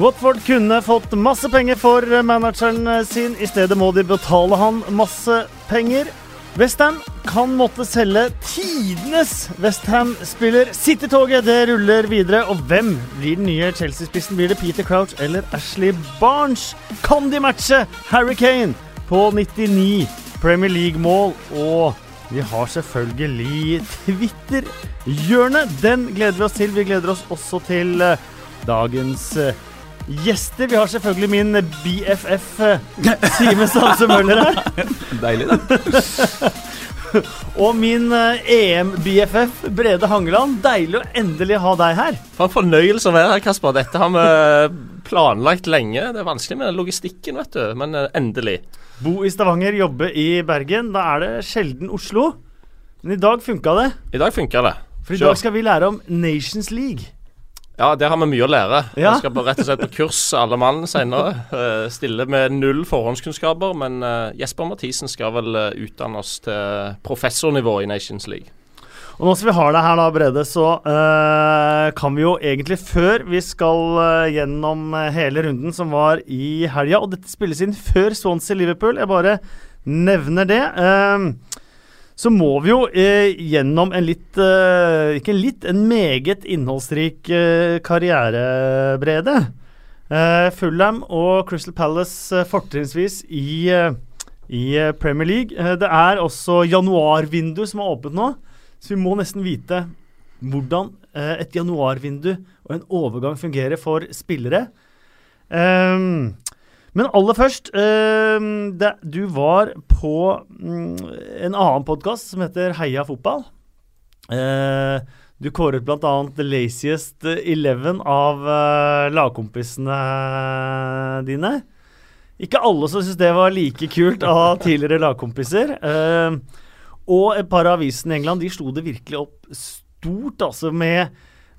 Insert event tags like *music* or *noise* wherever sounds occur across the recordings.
Watford kunne fått masse penger for manageren sin. I stedet må de betale han masse penger. Westham kan måtte selge tidenes Westham-spiller. City-toget det ruller videre. Og hvem blir den nye Chelsea-spissen? Blir det Peter Crouch eller Ashley Barnes? Kan de matche Harry Kane på 99 Premier League-mål? Og vi har selvfølgelig Twitter-hjørnet. Den gleder vi oss til. Vi gleder oss også til eh, dagens eh, gjester. Vi har selvfølgelig min BFF eh, Simen Stanse Møller her. Deilig, da. *laughs* Og min eh, EM-BFF Brede Hangeland. Deilig å endelig ha deg her. For en fornøyelse å være her, Kasper. Dette har vi planlagt lenge. Det er vanskelig med logistikken, vet du. Men eh, endelig. Bo i Stavanger, jobbe i Bergen. Da er det sjelden Oslo. Men i dag funka det. I dag funka det. For i dag skal vi lære om Nations League. Ja, der har vi mye å lære. Ja. Jeg skal på rett og slett på kurs alle mann senere. Uh, Stille med null forhåndskunnskaper, men uh, Jesper Mathisen skal vel uh, utdanne oss til professornivå i Nations League. Og nå som vi har deg her, da, Brede, så kan vi jo egentlig, før vi skal gjennom hele runden som var i helga Og dette spilles inn før Swansea-Liverpool, jeg bare nevner det. eh, så må vi jo eh, gjennom en litt eh, Ikke litt, en meget innholdsrik eh, karriere. Eh, Fulham og Crystal Palace eh, fortrinnsvis i, eh, i eh, Premier League. Eh, det er også januarvindu som er åpent nå, så vi må nesten vite hvordan eh, et januarvindu og en overgang fungerer for spillere. Ehm, men aller først ehm, det, Du var på mm, en annen podkast som heter Heia fotball. Uh, du kåret bl.a. The Laziest Eleven av uh, lagkompisene dine. Ikke alle som syntes det var like kult av tidligere lagkompiser. Uh, og et par av avisene i England de slo det virkelig opp stort, altså med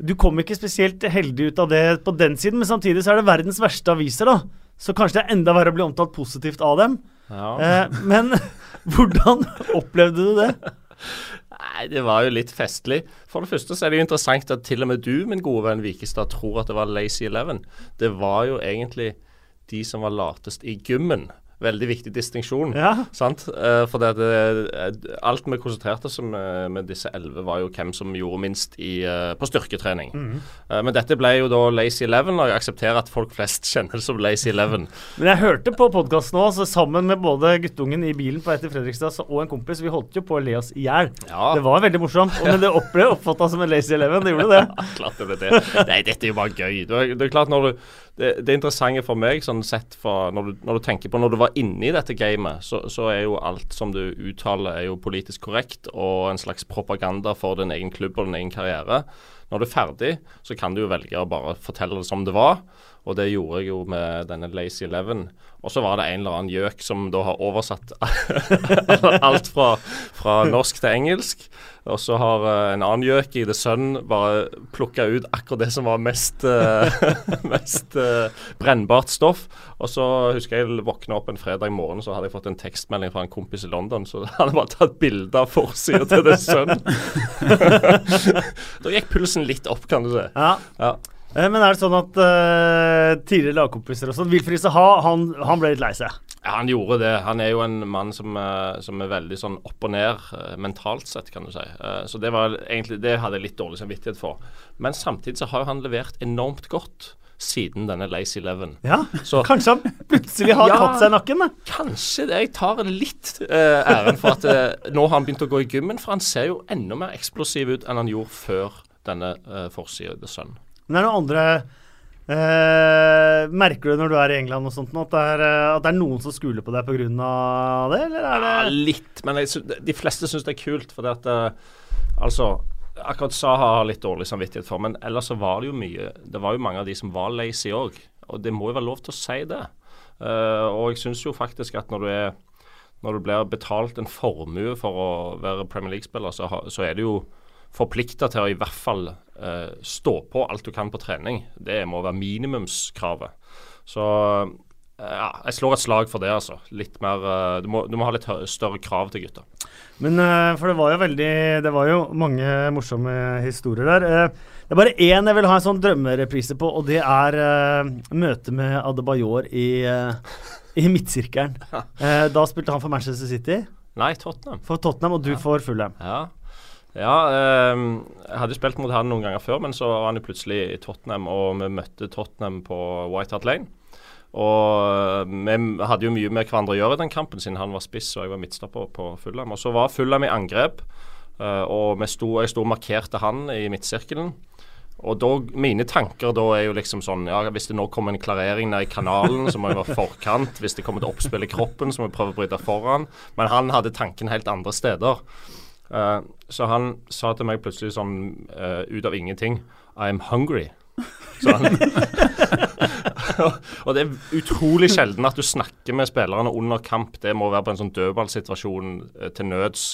Du kom ikke spesielt heldig ut av det på den siden, men samtidig så er det verdens verste aviser, da. Så kanskje det er enda verre å bli omtalt positivt av dem. Ja. Eh, men *laughs* hvordan opplevde du det? Nei, det var jo litt festlig. For det første så er det jo interessant at til og med du, min gode venn Vikestad, tror at det var Lazy Eleven. Det var jo egentlig de som var latest i gymmen. Veldig viktig distinksjon. Ja. Sant? Eh, for det, det, alt vi konsentrerte oss om eh, med disse elleve, var jo hvem som gjorde minst i, eh, på styrketrening. Eh, men dette ble jo da Lazy Eleven, og jeg aksepterer at folk flest *laughs* kjenner det som Lazy Eleven. Men jeg hørte på podkasten nå, så sammen med både guttungen i bilen på vei til Fredrikstad og en kompis. Vi holdt jo på å le oss i hjel. Ja. Det var veldig morsomt. Men det ble oppfatta som en Lazy Eleven. Det gjorde det. *laughs* klart det ble det. Nei, dette er jo bare gøy. Det er, det er klart når du det, det interessante for meg, sånn sett fra når når du tenker på når du var inne i dette gamet, så, så er jo alt som du uttaler er jo politisk korrekt og en slags propaganda for din egen klubb og din egen karriere. Når du er ferdig, så kan du jo velge å bare fortelle det som det var. Og det gjorde jeg jo med denne Lazy Eleven. Og så var det en eller annen gjøk som da har oversatt *laughs* alt fra, fra norsk til engelsk. Og så har eh, en annen gjøk i The Sun bare plukka ut akkurat det som var mest, eh, *laughs* mest eh, brennbart stoff. Og så husker jeg våkna opp en fredag morgen, så hadde jeg fått en tekstmelding fra en kompis i London. Så *laughs* han hadde bare tatt bilde av forsida til The Sun. da gikk pulsen litt opp, kan du si. Ja. Ja. Eh, Men er det sånn at uh, tidligere lagkompiser og sånn Wilfrid Saha, han, han ble litt lei seg? Ja, han gjorde det. Han er jo en mann som, uh, som er veldig sånn opp og ned uh, mentalt sett, kan du si. Så det var egentlig Det hadde jeg litt dårlig samvittighet for. Men samtidig så har han levert enormt godt siden denne Lazy Eleven. Ja, Så Kanskje han plutselig har Ja. tatt seg nakken? da kanskje det, jeg tar litt uh, æren for at uh, nå har han begynt å gå i gymmen, for han ser jo enda mer eksplosiv ut enn han gjorde før denne uh, forsida The Sun. Men er noen andre eh, Merker du når du er i England og sånt at det er, eh, at det er noen som skuler på deg pga. det, eller er det Ja, litt, men jeg, de fleste syns det er kult. fordi at eh, Altså, akkurat Saha har litt dårlig samvittighet for, men ellers så var det jo mye Det var jo mange av de som var lazy òg, og det må jo være lov til å si det. Uh, og jeg syns jo faktisk at når du er når du blir betalt en formue for å være Premier League-spiller, så, så er du jo forplikta til å i hvert fall stå på alt du kan på trening. Det må være minimumskravet. Så ja, jeg slår et slag for det, altså. Litt mer uh, du, må, du, må, ha litt større krav til gutta. Men For det var jo veldig Det var jo mange morsomme historier der. Det er bare én jeg vil ha en sånn drømmereprise på, og det er møtet med Adebayor i, i midtsirkelen. *laughs* da spilte han for Manchester City. Nei, Tottenham. For Tottenham, og du ja. for Fulham. Ja. Ja, eh, jeg hadde spilt mot han noen ganger før, men så var han jo plutselig i Tottenham, og vi møtte Tottenham på White Hart Lane. Og vi hadde jo mye med hverandre å gjøre i den kampen, siden han var spiss og jeg var midtstopper på Fulham. Og så var Fulham i angrep, uh, og sto, jeg sto og markerte han i midtsirkelen. Og da, mine tanker da er jo liksom sånn ja, Hvis det nå kommer en klarering ned i kanalen, så må jeg være forkant. Hvis det kommer et oppspill i kroppen, så må jeg prøve å bryte foran. Men han hadde tanken helt andre steder. Uh, så han sa til meg plutselig sånn uh, ut av ingenting I'm hungry. Sånn. *laughs* og det er utrolig sjelden at du snakker med spillerne under kamp. Det må være på en sånn dødballsituasjon eh, til nøds,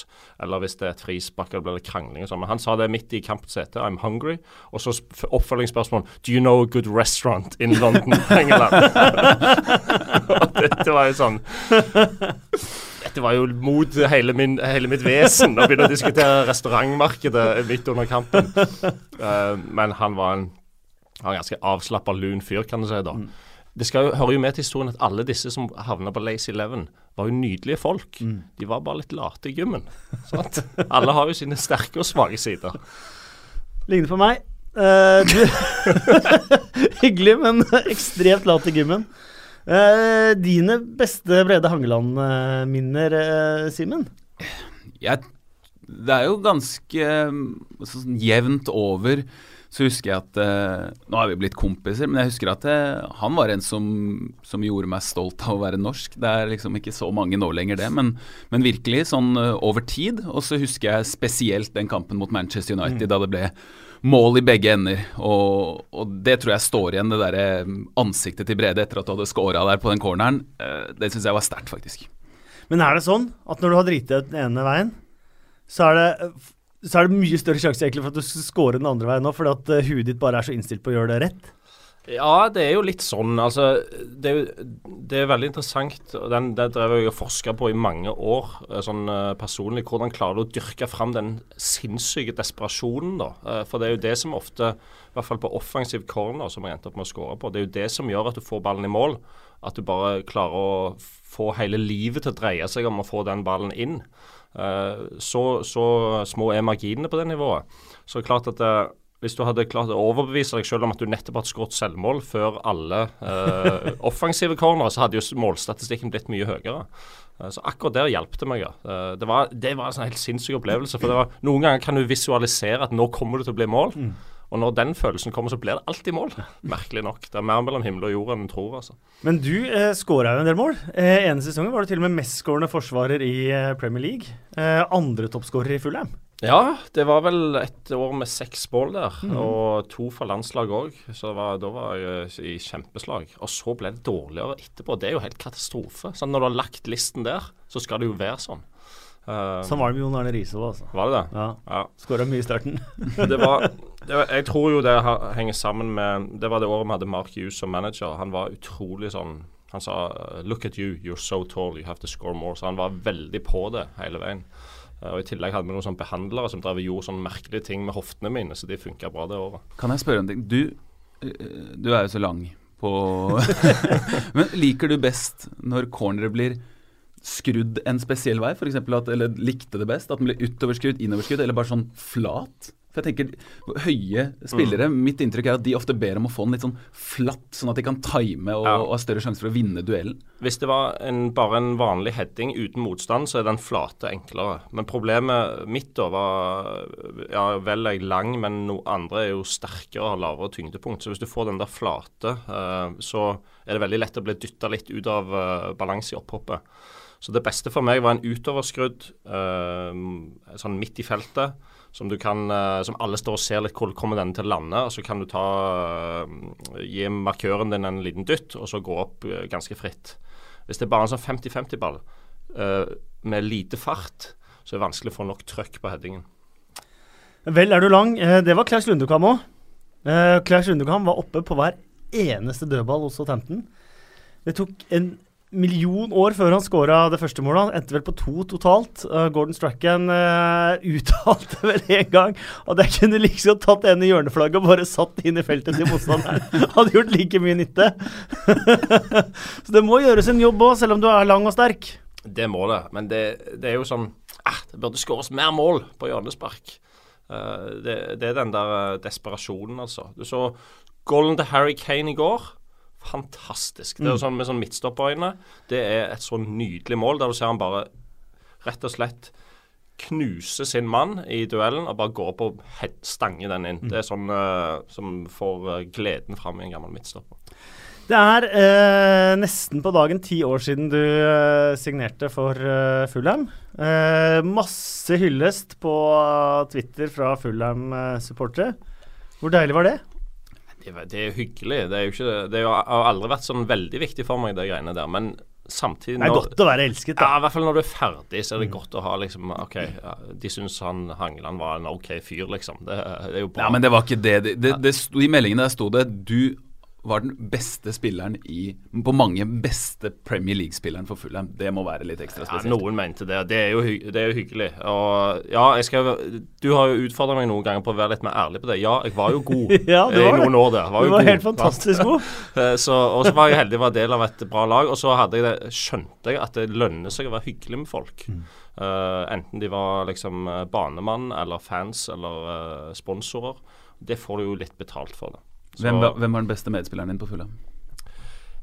eller hvis det er et frispark eller blir krangling og sånn. Men han sa det midt i kampens hete. I'm hungry. Og så oppfølgingsspørsmål Do you know a good restaurant in London, *laughs* England? *laughs* og dette var jo sånn dette var jo mot hele, min, hele mitt vesen å begynne å diskutere restaurantmarkedet midt under kampen. Uh, men han var en han ganske avslappa, lun fyr, kan du si. da. Det skal jo, hører jo med til historien at alle disse som havna på Lazy Eleven, var jo nydelige folk. Mm. De var bare litt late i gymmen. Sant? alle har jo sine sterke og svake sider. Ligner på meg. Uh, *laughs* hyggelig, men ekstremt lat i gymmen. Uh, dine beste Brede Hangeland-minner, uh, Simen? Det er jo ganske sånn jevnt over så husker jeg at eh, Nå har vi blitt kompiser, men jeg husker at eh, han var en som, som, gjorde meg stolt av å være norsk. Det er liksom ikke så mange nå lenger, det, men, men virkelig sånn uh, over tid. Og så husker jeg spesielt den kampen mot Manchester United, mm. da det ble mål i begge ender. Og, og det tror jeg står igjen, det derre ansiktet til Brede etter at du hadde scora der på den corneren. Uh, det syns jeg var sterkt, faktisk. Men er det sånn at når du har driti ut den ene veien, så er det så er det mye større sjanse egentlig for at du skal score den andre veien nå, fordi at uh, huet ditt bare er så innstilt på å gjøre det rett? Ja, det er jo litt sånn. Altså, det, er, det er veldig interessant. den, Det drev jeg og forska på i mange år eh, sånn uh, personlig. Hvordan klarer du å dyrke fram den sinnssyke desperasjonen, da? Uh, for det er jo det som ofte, i hvert fall på offensiv corner, som jeg endte opp med å score på, det er jo det som gjør at du får ballen i mål. At du bare klarer å få hele livet til å dreie seg om å få den ballen inn. Eh, så, så, små er marginene på det nivået. Så klart at det, eh, hvis du hadde klart å overbevise deg selv om at du nettopp hadde skåret selvmål før alle eh, *laughs* offensive cornere, så hadde jo målstatistikken blitt mye høyere. Eh, så akkurat der hjalp det meg. ja. Det var, det var en sånn helt sinnssyk opplevelse. for det var, Noen ganger kan du visualisere at nå kommer det til å bli mål. Mm. Og når den følelsen kommer, så blir det alltid mål. *laughs* Merkelig nok. Det er mer mellom himmel og jord enn en tror. altså. Men du eh, skåra jo en del mål. Eh, ene sesongen var du til og med mestskårende forsvarer i eh, Premier League. Eh, andre toppskårer i Fulham. Ja, det var vel et år med seks mål der, mm. og to fra landslaget òg. Så var, da var jeg i kjempeslag. Og så ble det dårligere etterpå. Det er jo helt katastrofe. Så når du har lagt listen der, så skal det jo være sånn. Uh, sånn var det med Jon Arne Riise òg, altså. Var det det? Ja. ja. Skåra mye i starten. *laughs* det, var, det var, jeg tror jo det henger sammen med Det var det året vi hadde Mark Hughes som manager. Han var utrolig sånn Han sa 'Look at you, you're so tall, you have to score more'. Så han var veldig på det hele veien. Uh, og I tillegg hadde vi noen sånn behandlere som drev gjorde sånne merkelige ting med hoftene mine, så de funka bra det året. Kan jeg spørre en ting? Du, eh, du er jo så lang på *laughs* Men liker du best når cornere blir skrudd en spesiell vei? Eksempel at, eller likte det best? At den ble utoverskrudd, innoverskrudd, eller bare sånn flat? For jeg tenker Høye spillere, mm. mitt inntrykk er at de ofte ber om å få den litt sånn flatt, sånn at de kan time og, ja. og ha større sjanse for å vinne duellen. Hvis det var en, bare en vanlig heading uten motstand, så er den flate enklere. Men problemet mitt da var Ja, vel er jeg lang, men noe andre er jo sterkere og har lavere tyngdepunkt. Så hvis du får den der flate, uh, så er det veldig lett å bli dytta litt ut av uh, balanse i opphoppet. Så det beste for meg var en utoverskrudd uh, sånn midt i feltet, som, kan, uh, som alle står og ser litt hvor kommer denne til å lande. og Så kan du ta, uh, gi markøren din en liten dytt, og så gå opp ganske fritt. Hvis det er bare en sånn 50-50-ball med lite fart, så er det vanskelig å få nok trøkk på headingen. Vel er du lang. det var Klaus Lundekam òg. Klaus Lundekam var oppe på hver eneste dødball hos Southampton. Det tok en million år før han skåra det første målet. Han endte vel på to totalt. Uh, Gordon Strachan uh, *laughs* uttalte vel en gang at jeg kunne liksom tatt en i hjørneflagget og bare satt inn i feltet til motstanderen. *laughs* Hadde gjort like mye nytte. *laughs* Så det må gjøres en jobb òg, selv om du er lang og sterk. Det må det, men det, det er jo sånn ah, Det burde skåres mer mål på hjørnespark. Uh, det, det, er den der desperasjonen, altså. Du så golden til Harry Kane i går fantastisk. Det er mm. sånn Med sånn midtstopperøyne. Det er et så nydelig mål der du ser han bare rett og slett knuse sin mann i duellen og bare gå på og stange den inn. Mm. Det er sånn uh, som får uh, gleden fram i en gammel midtstopper. Det er eh, nesten på dagen ti år siden du signerte for Fulham. masse hyllest på Twitter fra Fulham-supportere. Hvor deilig var det? Det er hyggelig. Det, er jo ikke, det har aldri vært sånn veldig viktig for meg, det greiene der. Men samtidig Det er godt å være elsket, da. Ja, i hvert fall når du er ferdig, så er det mm. godt å ha liksom OK, ja, de syns han Hangeland var en OK fyr, liksom. Det, det, er jo bra. Ja, men det var ikke det. det, det, det sto, I meldingen der sto det du var den beste spilleren i På mange beste Premier League-spilleren for Fulham. Det må være litt ekstra spesielt. Ja, noen mente det. Det er jo, det er jo hyggelig. Og ja, jeg skal, du har jo utfordra meg noen ganger på å være litt mer ærlig på det. Ja, jeg var jo god *laughs* ja, i noen år der. Var du var god. helt fantastisk god. Eh, så, og så var jeg heldig å være del av et bra lag. Og så jeg det, skjønte jeg at det lønner seg å være hyggelig med folk. Mm. Uh, enten de var liksom eh, banemann eller fans eller uh, sponsorer. Det får du jo litt betalt for. det. Hvem, hvem, var den beste medspilleren din på Fulham?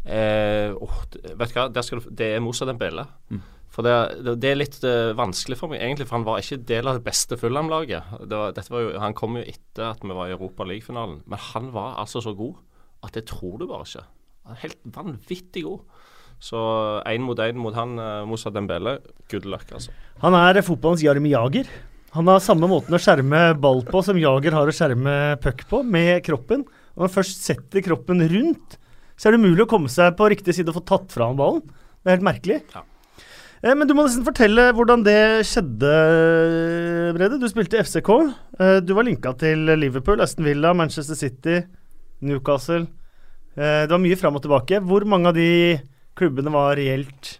Eh, oh, vet du hva, du, det er Moussa Dembele. Mm. For det, det, det, er litt uh, vanskelig for meg, egentlig, for han var ikke del av det beste Fulham-laget. Han kom jo etter at vi var i Europa League-finalen, men han var altså så god at det tror du bare ikke. Han er helt vanvittig god. Så én mot én mot han, uh, Moussa Dembele, good luck, altså. Han er fotballens Jarmi Jager. Han har samme måten å skjerme ball på som Jager har å skjerme puck på, med kroppen. Når man først setter kroppen rundt, så er det umulig å komme seg på riktig side og få tatt fra ham ballen. Det er helt merkelig. Ja. Eh, men du må nesten fortelle hvordan det skjedde, Brede. Du spilte i FCK. Eh, du var linka til Liverpool, Aston Villa, Manchester City, Newcastle. Eh, det var mye fram og tilbake. Hvor mange av de klubbene var reelt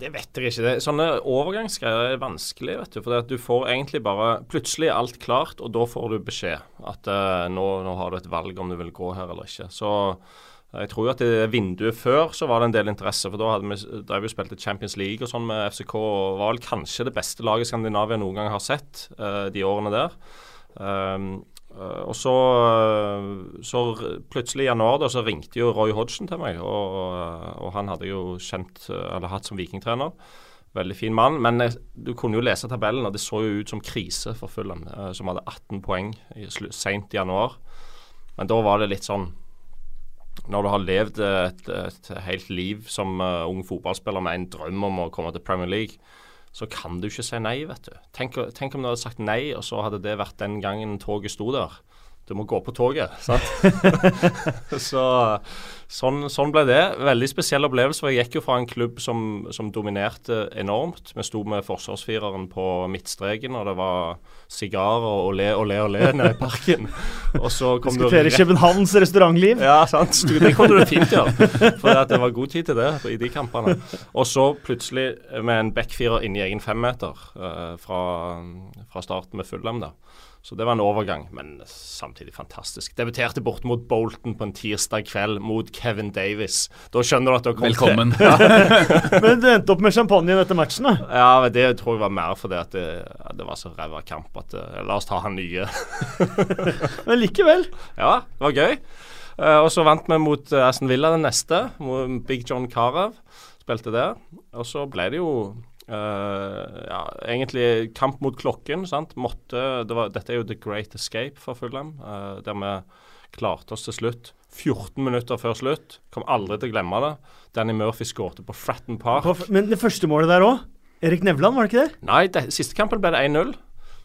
det vet jeg ikke. Det, sånne overgangsgreier er vanskelig. vet du, For du får egentlig bare Plutselig alt klart, og da får du beskjed at uh, nå, nå, har du et valg om du vil gå her eller ikke. Så jeg tror jo at i vinduet før så var det en del interesse. For da hadde vi, da vi spilte Champions League og sånn med FCK. og Var vel kanskje det beste laget Skandinavia noen gang har sett uh, de årene der. Um, og så, uh, så, plutselig i januar da, så ringte jo Roy Hodgson til meg. Og, og han hadde jo kjent, eller hatt som vikingtrener. Veldig fin mann. Men du kunne jo lese tabellen, og det så jo ut som krise for Fulham, som hadde 18 poeng seint i januar. Men da var det litt sånn Når du har levd et, et helt liv som ung fotballspiller med en drøm om å komme til Premier League, så kan du ikke si nei, vet du. Tenk, tenk, om du hadde sagt nei, og så hadde det vært den gangen toget sto der. Du må gå på toget, sant. *laughs* så sånn, sånn, ble det. Veldig spesiell opplevelse. for Jeg gikk jo fra en klubb som, som dominerte enormt. Vi sto med forsvarsfireren på midtstreken, og det var sigarer og le og le og le nede i parken. Og så kom Diskutere rett... Københavns restaurantliv. Ja, sant. Det kunne du fint gjøre. For det var god tid til det i de kampene. Og så plutselig med en backfirer inni egen femmeter uh, fra, fra starten med Fullem, da. Så det var en overgang, men samtidig fantastisk. Debuterte bort mot Bolton på en tirsdag kveld mot Kevin Davis. Da skjønner du at du har kommet Velkommen. *laughs* Ja. *laughs* men du endte opp med champagne etter matchen, da? Ja, det tror jeg var mer fordi at det, det var så ræva kamp at uh, la oss ta han nye. *laughs* men likevel. Ja, det var gøy. Uh, og så vant vi mot uh, Aston Villa den neste, mot Big John Carew. Spilte der. Og så ble det jo ja, egentlig kamp mot klokken. sant? Måtte, det var, dette er jo the great escape for Fulham, uh, der vi klarte oss til slutt. 14 minutter før slutt. Kom aldri til å glemme det. Danny Murphy skårte på Fratton Park. Men det første målet der òg? Erik Nevland, var det ikke det? Nei, det, siste kampen ble det 1-0.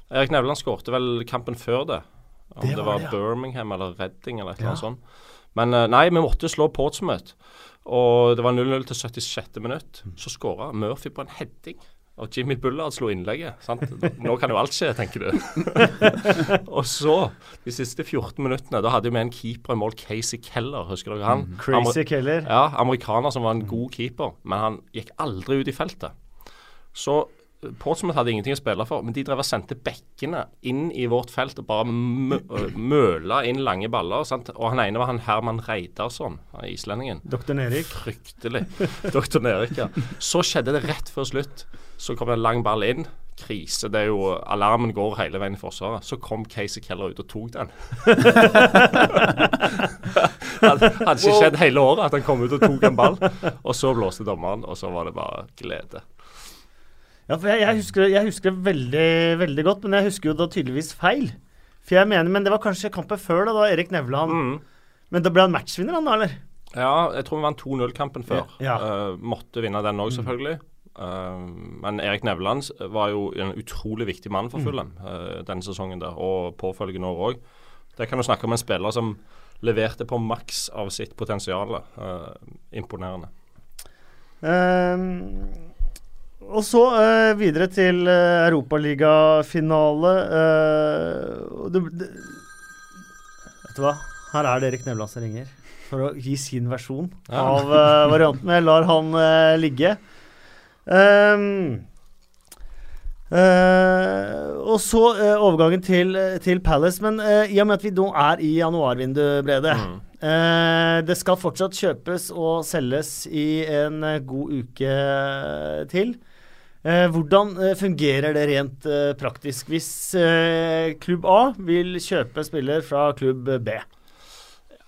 Erik Nevland skårte vel kampen før det. Om det var, det var det, ja. Birmingham eller Redding eller et eller annet sånt. Men uh, nei, vi måtte slå Portsmouth. Og det var 0-0 til 76. minutt. Så skåra Murphy på en heading. Og Jimmy Bullard slo innlegget. sant? Nå kan jo alt skje, tenker du. *laughs* og så, de siste 14 minuttene, da hadde vi en keeper i mål, Casey Keller. Husker dere han? Mm. Crazy Keller. Ja, amerikaner som var en god keeper, men han gikk aldri ut i feltet. Så Portsmouth hadde ingenting å spille for, men de drev og sendte bekkene inn i vårt felt og bare møla inn lange baller. Sant? Og han ene var han Herman Reidarsson, islendingen. Doktor Nerik. Fryktelig. *laughs* Doktor Nerik, ja. Så skjedde det rett før slutt. Så kom det en lang ball inn. Krise. det er jo, Alarmen går hele veien i Forsvaret. Så kom Casey Keller ut og tok den. *laughs* hadde, hadde ikke skjedd hele året at han kom ut og tok en ball. Og så blåste dommeren, og så var det bare glede. Ja, for jeg, jeg, husker, jeg, husker, det veldig, veldig godt, men jeg husker jo da tydeligvis feil. For jeg mener, Men det var kanskje kampen før, da, da Erik Nevland mm. Men da ble han matchvinner, han da, eller? Ja, jeg tror vi vant 2-0-kampen før. Ja. Uh, måtte vinne den òg, mm. selvfølgelig. Uh, men Erik Nevland var jo en utrolig viktig mann for mm. Fulham uh, denne sesongen der, og påfølgende år òg. Det kan du snakke om en spiller som leverte på maks av sitt potensial. imponerende. Um og så uh, videre til uh, europaligafinale. Uh, vet du hva? Her er det Erik Nevland som ringer for å gi sin versjon ja. av uh, varianten. Jeg lar han ligge. Um, og så overgangen til, til Palace. Men i og med at vi nå er i januarvinduet, Brede mm. Det skal fortsatt kjøpes og selges i en god uke til. Eh, hvordan eh, fungerer det rent eh, praktisk hvis klubb A vil kjøpe spiller fra klubb B?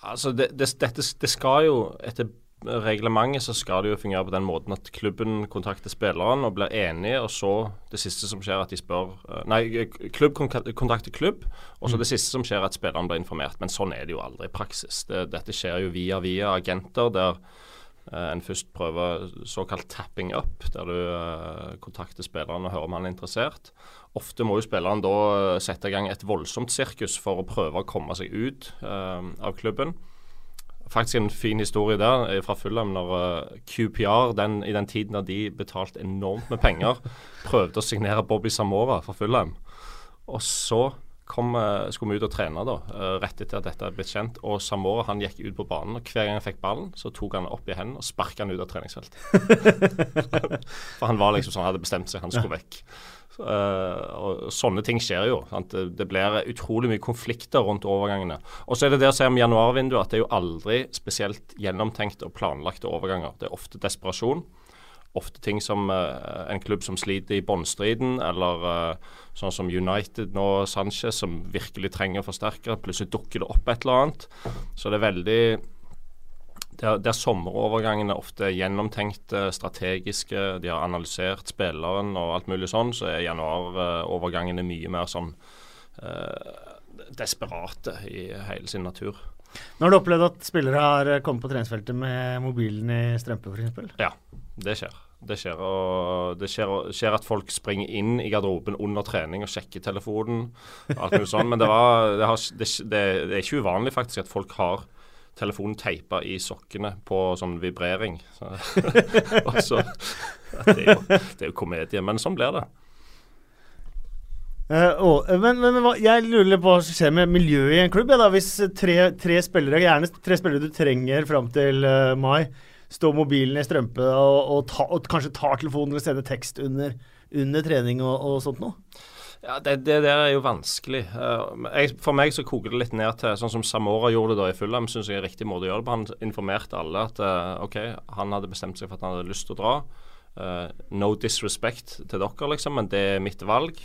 Altså, det, det, dette, det skal jo etter reglementet så skal det jo fungere på den måten at klubben kontakter spilleren og blir enige, og så det siste som skjer at de spør Nei, klubb kontakter klubb, og så mm. det siste som skjer at spilleren blir informert. Men sånn er det jo aldri i praksis. Det, dette skjer jo via via agenter der en først prøver såkalt tapping up, der du uh, kontakter spilleren og hører om han er interessert. Ofte må jo spilleren da eh, sette i gang et voldsomt sirkus for å prøve å komme seg ut av klubben. Faktisk en fin historie der fra Fulham når QPR den, i den tiden da de betalte enormt med penger, *laughs* prøvde å signere Bobby Samora for Fulham. Og så kom, skulle vi ut og trene da, eh, rett etter at dette er blitt kjent. Og Samora han gikk ut på banen, og hver gang han fikk ballen, så tok han opp i hendene og sparka han ut av treningsfeltet. *laughs* For han var liksom sånn, hadde bestemt seg, han skulle vekk. Så, uh, og Sånne ting skjer jo. Sant? Det blir utrolig mye konflikter rundt overgangene. Og så er det det å si om januarvinduet at det er jo aldri spesielt gjennomtenkt og planlagte overganger. Det er ofte desperasjon ofte ting som uh, en klubb som sliter i bunnstriden, eller uh, sånn som United nå, Sanchez, som virkelig trenger forsterkere. Plutselig dukker det opp et eller annet. Så det er veldig der, der sommerovergangene ofte er gjennomtenkte, strategiske, de har analysert spilleren og alt mulig sånn, så er januarovergangene mye mer sånn uh, desperate i hele sin natur. Nå har du opplevd at spillere har kommet på treningsfeltet med mobilen i strømpe, f.eks.? Ja, det skjer. Det skjer, og det skjer, skjer, at folk springer inn i garderoben under trening og sjekker telefonen. alt mulig sånn, Men det, var, det, har, det, det, er ikke uvanlig faktisk at folk har telefonen teipa i sokkene på sånn vibrering. *laughs* Så, så, det, er jo, det jo komedie, men sånn blir det. Uh, oh, men, men, men, jeg lurer på hva som skjer med miljøet i en klubb. Ja, da, hvis tre, tre, spillere, gjerne tre spillere du trenger fram til uh, mai, stå mobilen i strømpe og, og, ta, og, kanskje tar telefonen og sender tekst under, under trening og, og, sånt noe? Ja, det, det, der er jo vanskelig. Jeg, for meg så koker det litt ned til sånn som Samora gjorde det da i Fulham, syns jeg er riktig måte å gjøre det på. Han informerte alle at uh, OK, han hadde bestemt seg for at han hadde lyst til å dra. Uh, no disrespect til dere, liksom, men det er mitt valg.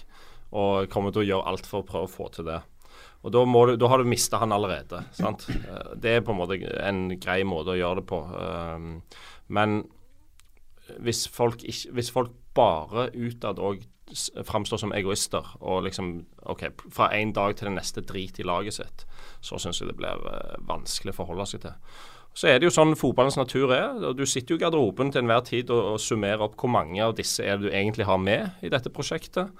Og jeg kommer til å gjøre alt for å prøve å få til det. Og da, du, da har du mista han allerede. Sant? Eh, det er på en måte en grei måte å gjøre det på. Eh, men hvis folk, ikke, hvis folk bare utad òg framstår som egoister og liksom OK, fra en dag til den neste drit i laget sitt, så syns jeg det blir eh, vanskelig å forholde seg til. Så er det jo sånn fotballens natur er. og Du sitter jo i garderoben til enhver tid og, og summerer opp hvor mange av disse er det du egentlig har med i dette prosjektet.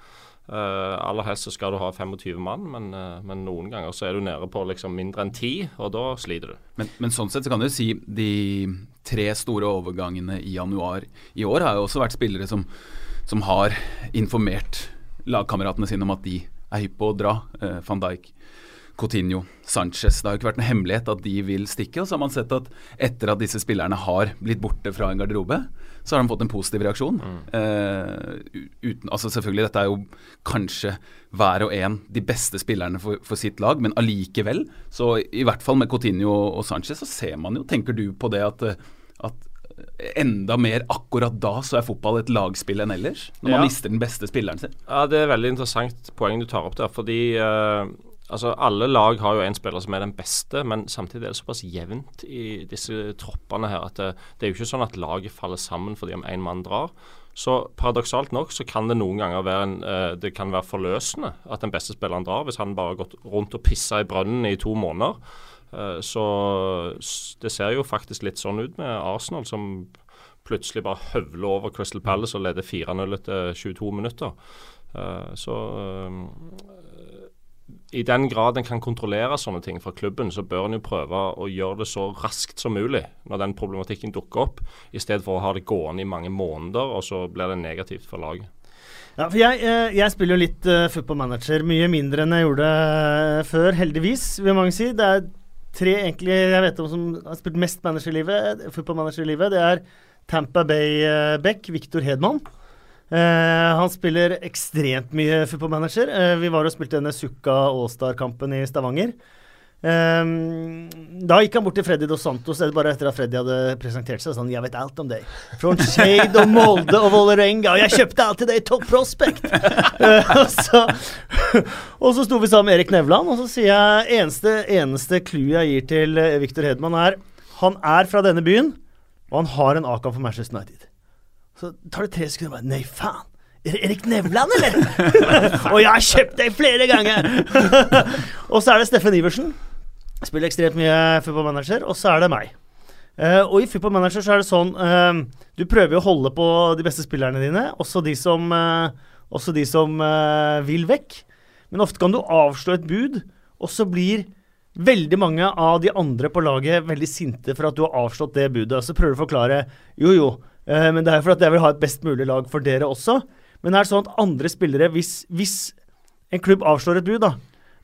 Uh, aller helst så skal du ha 25 mann, men, uh, men, noen ganger så er du nede på liksom mindre enn 10, og da sliter du. Men, men, sånn sett så kan du si de tre store overgangene i januar i år har jo også vært spillere som som har informert lagkameratene sine om at de er hypp på å dra. Eh, Van Dijk, Coutinho, Sanchez. Det har jo ikke vært en hemmelighet at de vil stikke. Og så har man sett at etter at disse spillerne har blitt borte fra en garderobe, så har de fått en positiv reaksjon. Mm. Uh, uten, altså selvfølgelig, dette er jo kanskje hver og en de beste spillerne for, for, sitt lag, men allikevel, så i hvert fall med Coutinho og, Sanchez, så ser man jo Tenker du på det at, at enda mer akkurat da så er fotball et lagspill enn ellers? Når man mister den beste spilleren sin? Ja, Det er veldig interessant poeng du tar opp der. Fordi uh, Altså, Alle lag har jo en spiller som er den beste, men samtidig er det såpass jevnt i disse troppene her at det, det er jo ikke sånn at laget faller sammen fordi om én mann drar. Så paradoksalt nok så kan det noen ganger være, en, uh, det kan være forløsende at den beste spilleren drar, hvis han bare har gått rundt og pissa i brønnen i to måneder. Uh, så det ser jo faktisk litt sånn ut med Arsenal, som plutselig bare høvler over Crystal Palace og leder 4-0 etter 22 minutter. Så i den grad en kan kontrollere sånne ting fra klubben, så bør en jo prøve å gjøre det så raskt som mulig når den problematikken dukker opp, i stedet for å ha det gående i mange måneder, og så blir det negativt for laget. Ja, for jeg, eh, jeg spiller jo litt uh, football manager, mye mindre enn jeg gjorde uh, før, heldigvis, vil mange si. Det er tre egentlig jeg vet om som har spilt mest manager i livet, football manager i livet. Det er Tampa Bay-back Victor Hedman. Uh, han spiller ekstremt mye footballmanager. Uh, vi var og spilte denne Sukka Allstar-kampen i Stavanger. Um, da gikk han bort til Freddy Dos Santos bare etter at Freddy hadde presentert seg. Sånn, 'Jeg vet alt om deg. From Shade og Molde og Vålerenga, jeg kjøpte alt til deg Top Prospect!' uh, *laughs* og, så, *laughs* og så sto vi sammen med Erik Nevland, og så sier jeg eneste, eneste clou jeg gir til Victor Hedman, er han er fra denne byen, og han har en Akan for Manchester United. Så tar det tre sekunder og bare Nei, faen! Er det Erik Nevland, eller? *laughs* og jeg har kjøpt deg flere ganger! *laughs* og så er det Steffen Iversen. Spiller ekstremt mye football manager. Og så er det meg. Uh, og i football manager så er det sånn uh, Du prøver å holde på de beste spillerne dine, også de som, uh, også de som vil vekk. Men ofte kan du avslå et bud, og så blir veldig mange av de andre på laget veldig sinte for at du har avslått det budet. Og så prøver du å forklare jo, jo, Uh, men det er for at jeg vil ha et best mulig lag for dere også. Men er det sånn at andre spillere, hvis, hvis en klubb avslår et bud, da,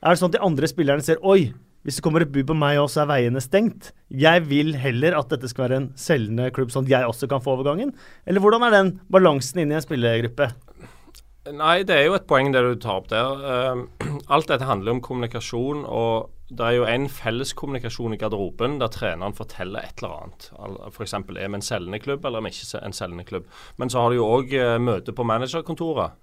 er det sånn at de andre spillerne ser Oi, hvis det kommer et bud på meg også, er veiene stengt. Jeg vil heller at dette skal være en selgende klubb, sånn at jeg også kan få overgangen. Eller hvordan er den balansen inni en spillergruppe? Nei, det er jo et poeng det du tar opp der. Uh, *clears throat* alt dette handler om kommunikasjon. og det er jo en felles kommunikasjon i garderoben der treneren forteller et eller annet. F.eks. er vi en selgende klubb eller er vi ikke en selgende klubb. Men så har du jo òg uh, møte på managerkontoret,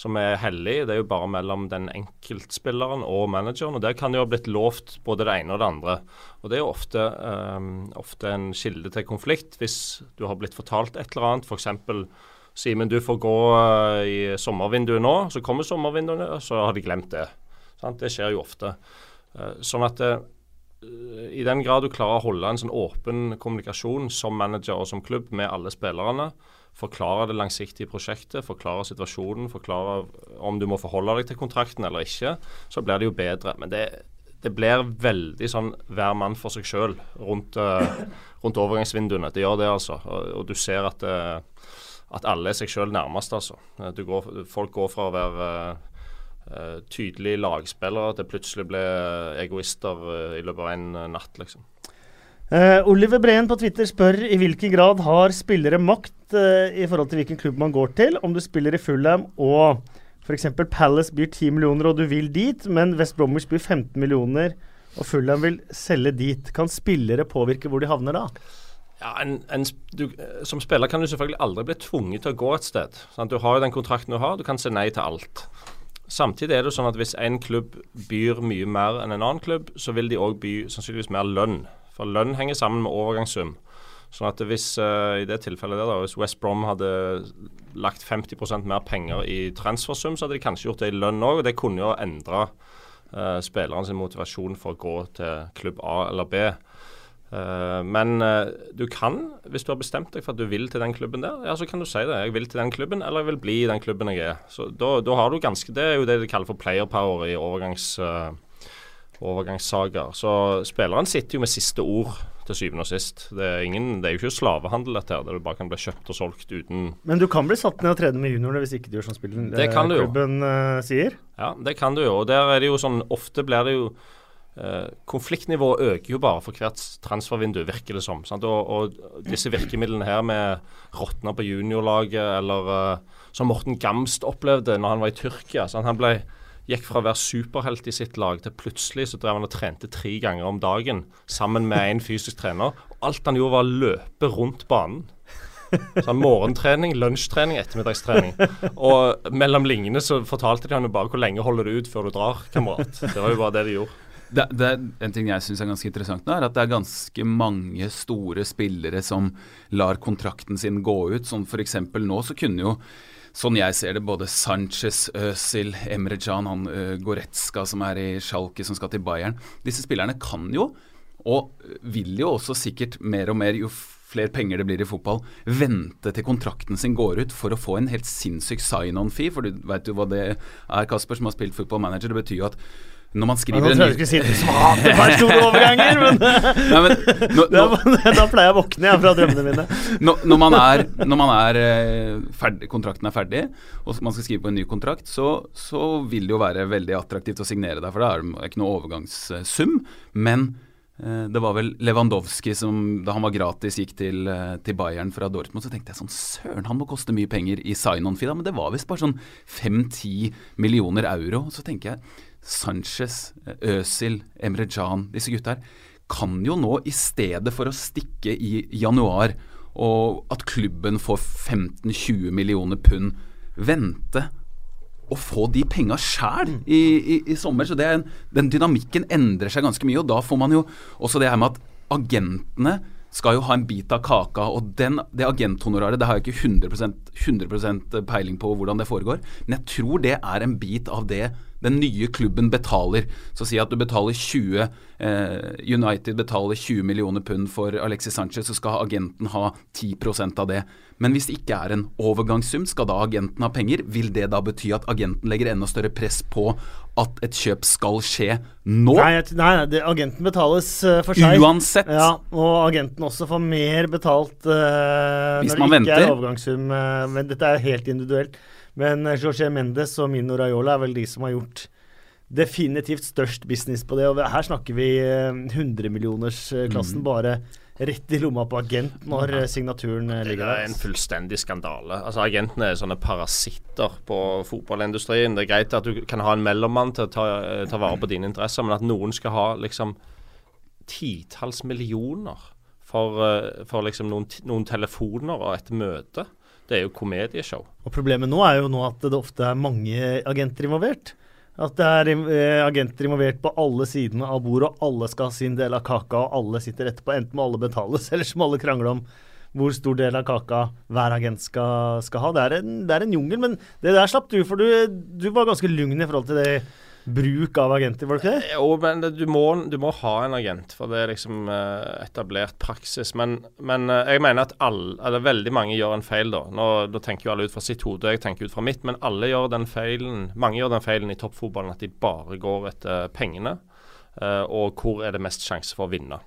som er hellig. Det er jo bare mellom den enkeltspilleren og manageren. og Der kan det jo ha blitt lovt både det ene og det andre. Og Det er jo ofte, um, ofte en kilde til konflikt hvis du har blitt fortalt et eller annet. F.eks. Simen, du får gå uh, i sommervinduet nå. Så kommer sommervinduet, og så har de glemt det. Sant? Det skjer jo ofte. Uh, sånn at uh, i den grad du klarer å holde en sånn åpen kommunikasjon som manager og som klubb med alle spillerne, forklare det langsiktige prosjektet, forklare situasjonen, forklare om du må forholde deg til kontrakten eller ikke, så blir det jo bedre. Men det, det blir veldig sånn hver mann for seg sjøl rundt, rundt overgangsvinduene. Det gjør det, altså. Og, og du ser at at alle er seg sjøl nærmest, altså. Går, folk går fra å være uh, tydelige lagspillere til plutselig ble egoister uh, i løpet av en natt, liksom. Oliver Breen på Twitter spør i hvilken grad har spillere makt i forhold til hvilken klubb man går til. Om du spiller i Fulham og f.eks. Palace byr 10 millioner og du vil dit, men West Bromwich byr 15 millioner og Fulham vil selge dit. Kan spillere påvirke hvor de havner da? Ja, en, en, du, Som spiller kan du selvfølgelig aldri bli tvunget til å gå et sted. Sant? Du har jo den kontrakten du har, du kan si nei til alt. Samtidig er det sånn at hvis en klubb byr mye mer enn en annen klubb, så vil de òg by sannsynligvis mer lønn. For lønn henger sammen med overgangssum. Sånn at hvis uh, i det tilfellet der da, hvis West Brom hadde lagt 50% mer penger i transfersum, så hadde de kanskje gjort det i lønn òg. Og det kunne jo endre uh, spilleren sin motivasjon for å gå til klubb A eller B. Uh, men uh, du kan, hvis du har bestemt deg for at du vil til den klubben der, ja, så kan du si det. Jeg vil til den klubben, eller jeg vil bli i den klubben jeg er. Så da, da har du ganske Det er jo det de kaller for player i overgangs, uh, overgangssaker. Så spilleren sitter jo med siste ord til syvende og sist. Det er, ingen, det er jo ikke slavehandel, dette her, der du bare kan bli kjøpt og solgt uten Men du kan bli satt ned og trene med juniorene hvis ikke du gjør som spillen Det kan du jo. klubben eh, sier. Ja, det kan du jo. Og der er det jo sånn Ofte blir det jo eh, Konfliktnivået øker jo bare for hvert transfervindu, virker det som. Og, og disse virkemidlene her med råtna på juniorlaget, eller uh, som Morten Gamst opplevde når han var i Tyrkia. Sant? Han ble gikk fra å være superhelt i sitt lag til plutselig så drev han og trente tre ganger om dagen sammen med en fysisk trener. Og alt han gjorde var å løpe rundt banen. Sånn Morgentrening, lunsjtrening, ettermiddagstrening. Og mellom linjene så fortalte de han jo bare hvor lenge holder du ut før du drar, kamerat. Det var jo bare det de gjorde. Det, det, en ting jeg syns er ganske interessant nå, er at det er ganske mange store spillere som lar kontrakten sin gå ut. Sånn f.eks. nå så kunne jo sånn jeg ser det, både Sanchez, Özil, Emre Can, han uh, Goretzka som er i Schalke, som skal til Bayern Disse spillerne kan jo, og vil jo også sikkert mer og mer, jo flere penger det blir i fotball, vente til kontrakten sin går ut for å få en helt sinnssyk sign-on-fee. For du veit jo hva det er, Kasper, som har spilt fotballmanager. Det betyr jo at når man skriver en ny si det smarte det var store overganger, men, Nei, men nå, *laughs* nå, Da pleier jeg å våkne jeg, fra drømmene mine. Når, når man er, når man er eh, ferdig, kontrakten er ferdig, og man skal skrive på en ny kontrakt, så, så vil det jo være veldig attraktivt å signere deg, for da er det ikke noe overgangssum. Men eh, det var vel Lewandowski som da han var gratis gikk til, eh, til Bayern fra Dortmund, så tenkte jeg sånn Søren, han må koste mye penger i sign-on-fee, men det var visst bare sånn 5-10 millioner euro. Så tenker jeg Sanchez, Øzil, Emre Can, disse gutta her, kan jo nå i stedet for å stikke i januar og at klubben får 15-20 millioner pund, vente og få de penga sjæl i, i, i, sommer. Så en, den dynamikken endrer seg ganske mye. Og da får man jo også det her med at agentene skal jo ha en bit av kaka. Og den, det agenthonoraret det har jeg ikke 100%, 100% peiling på hvordan det foregår, men jeg tror det er en bit av det den nye klubben betaler. Så si at du betaler 20 eh, United betaler 20 millioner pund for Alexis Sanchez, så skal agenten ha 10% av det. Men hvis det ikke er en overgangssum, skal da agenten ha penger? Vil det da bety at agenten legger enda større press på at et kjøp skal skje nå? Nei, nei, det, agenten betales uh, for seg. Uansett. Ja, og agenten også får mer betalt uh, når det ikke venter. er overgangssum. Uh, men dette er helt individuelt. Men Jorge Mendes og Mino Raiola er vel de som har gjort definitivt størst business på det. Og her snakker vi 100-millionersklassen mm. bare rett i lomma på agent når ja. signaturen ligger der. Det er en fullstendig skandale. Altså Agentene er sånne parasitter på fotballindustrien. Det er greit at du kan ha en mellommann til å ta, ta vare på dine interesser, men at noen skal ha liksom titalls millioner for, for liksom noen, noen telefoner og et møte det er jo komedieshow. Og Problemet nå er jo nå at det ofte er mange agenter involvert. At det er eh, agenter involvert på alle sidene av bordet, og alle skal ha sin del av kaka, og alle sitter etterpå. Enten må alle betales, *laughs* eller så må alle krangle om hvor stor del av kaka hver agent skal, skal ha. Det er, en, det er en jungel, men det der slapp du, for du, du var ganske lugn i forhold til det bruk av agenter, var det ikke det? Jo, men du må, du må ha en agent, for det er liksom uh, etablert praksis. Men, men uh, jeg mener at alle, eller veldig mange gjør en feil, da. Nå, da tenker jo alle ut fra sitt hode, jeg tenker ut fra mitt. Men alle gjør den feilen, mange gjør den feilen i toppfotballen at de bare går etter pengene. Uh, og hvor er det mest sjanse for å vinne.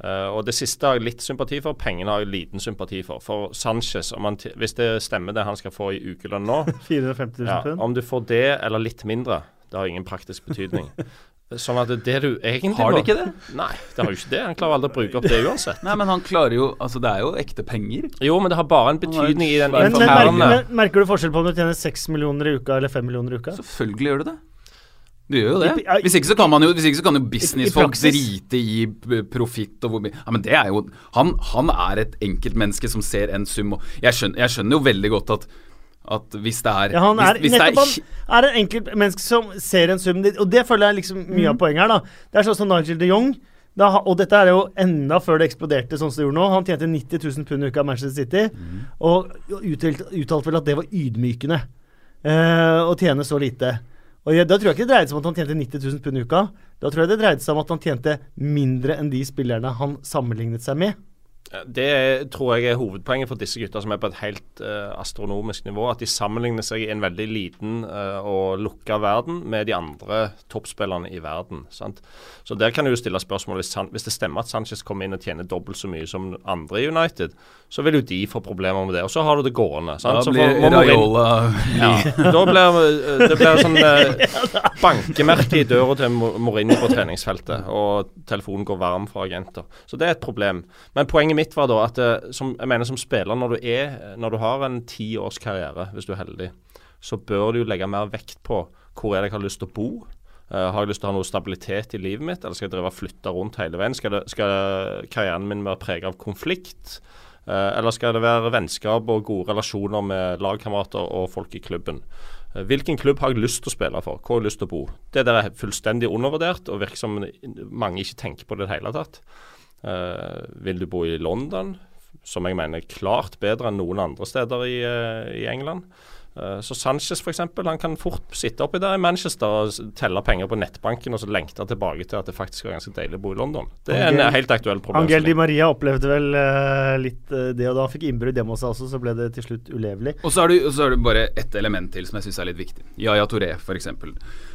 Uh, og Det siste har jeg litt sympati for, pengene har jeg liten sympati for. For Sanchez, hvis det stemmer det han skal få i ukelønn nå *laughs* 450 000 ja, Om du får det eller litt mindre, det har ingen praktisk betydning. *laughs* Sånn at det du egentlig Har det ikke det? Nei, det har jo ikke det. Han klarer aldri å bruke opp det uansett. Nei, men han klarer jo Altså, det er jo ekte penger. Jo, men det har bare en betydning i den men, men, merker, merker, du forskjell på om du tjener 6 millioner i uka eller 5 millioner i uka? Selvfølgelig gjør du det. Du gjør jo det. Hvis ikke så kan man jo Hvis ikke så kan jo businessfolk drite i profitt og hvor mye Ja, men det er jo han, han er et enkeltmenneske som ser en sum og jeg skjønner, jeg skjønner jo veldig godt at at hvis det er ja, Han er, hvis, hvis nettopp det er, er en enkeltmenneske som ser en sum, og det føler jeg liksom mye mm. av poenget her. da. Det er sånn som Nigel de Jong. Da, og dette er jo enda før det eksploderte sånn som det gjorde nå. Han tjente 90 000 pund i uka i Manchester City, mm. og uttalte uttalt vel at det var ydmykende uh, å tjene så lite. Og jeg, Da tror jeg ikke det dreide seg om at han tjente 90 000 pund i uka. Da tror jeg det dreide seg om at han tjente mindre enn de spillerne han sammenlignet seg med. Det tror jeg er hovedpoenget for disse gutta som er på et helt uh, astronomisk nivå. At de sammenligner seg i en veldig liten uh, og lukka verden med de andre toppspillerne i verden. Sant? Så der kan du jo stille spørsmål hvis, hvis, det stemmer at Sanchez kommer inn og tjener dobbelt så mye som andre i United, så vil jo de få problemer med det. Og så har du det gående. Sant? Da blir Raiola *laughs* ja, Da blir eh, det blir sånn *laughs* bankemerke i døra til Mourinho på treningsfeltet, og telefonen går varm fra agenter. Så det er et problem. Men poenget mitt var da at eh, som, jeg mener som spiller, når du, er, når du har en ti års karriere, hvis du er heldig, så bør du legge mer vekt på hvor er det jeg har lyst til å bo. Uh, har jeg lyst til å ha noe stabilitet i livet mitt, eller skal jeg drive og flytte rundt hele veien? Skal, det, skal karrieren min være preget av konflikt? Uh, eller skal det være vennskap og gode relasjoner med lagkamerater og folk i klubben? Uh, hvilken klubb har jeg lyst til å spille for? Hvor har jeg lyst til å bo? Det der er fullstendig undervurdert, og virker som mange ikke tenker på det i det hele tatt. Uh, vil du bo i London, som jeg mener er klart bedre enn noen andre steder i, uh, i England? Uh, så Sanchez for eksempel, han kan fort sitte oppi der i Manchester og telle penger på nettbanken og så lengte tilbake til at det faktisk var ganske deilig å bo i London. Det er Angel, en helt aktuell problem. Angel Di Maria opplevde vel litt det, og da fikk innbrudd hjemme hos seg også, så ble det til slutt ulevelig. Og så er det, så er det bare ett element til som jeg syns er litt viktig. Yaya Touré f.eks.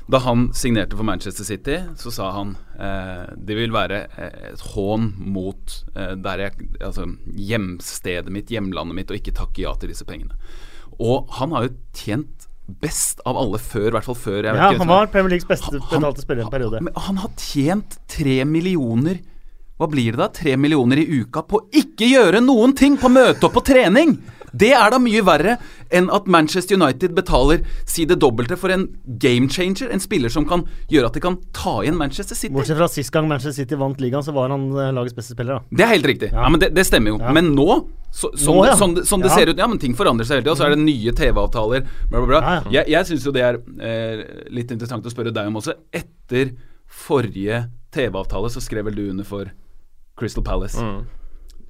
Da han signerte for Manchester City, så sa han eh, det vil være eh, et hån mot eh, der jeg, altså, hjemstedet mitt, hjemlandet mitt, og ikke takke ja til disse pengene. Og han har jo tjent best av alle før, i hvert fall før. ja, han var Premier Leagues beste betalte spiller en periode. Men han har tjent tre millioner hva blir det da? Tre millioner i uka på ikke gjøre noen ting! På møte opp på trening! Det er da mye verre enn at Manchester United betaler si det dobbelte for en game changer. En spiller som kan gjøre at de kan ta igjen Manchester City. Bortsett fra sist gang Manchester City vant ligaen, så var han eh, lagets beste spiller. da. Det er helt riktig. Ja, ja men det, det, stemmer jo. Ja. Men nå, så, som, nå, sånn, som det ser ut Ja, men ting forandrer seg hele tida. Så er det nye TV-avtaler. Bla, bla, bla. Jeg, jeg syns jo det er eh, litt interessant å spørre deg om også. Etter forrige TV-avtale så skrev vel du under for Crystal Palace. Mm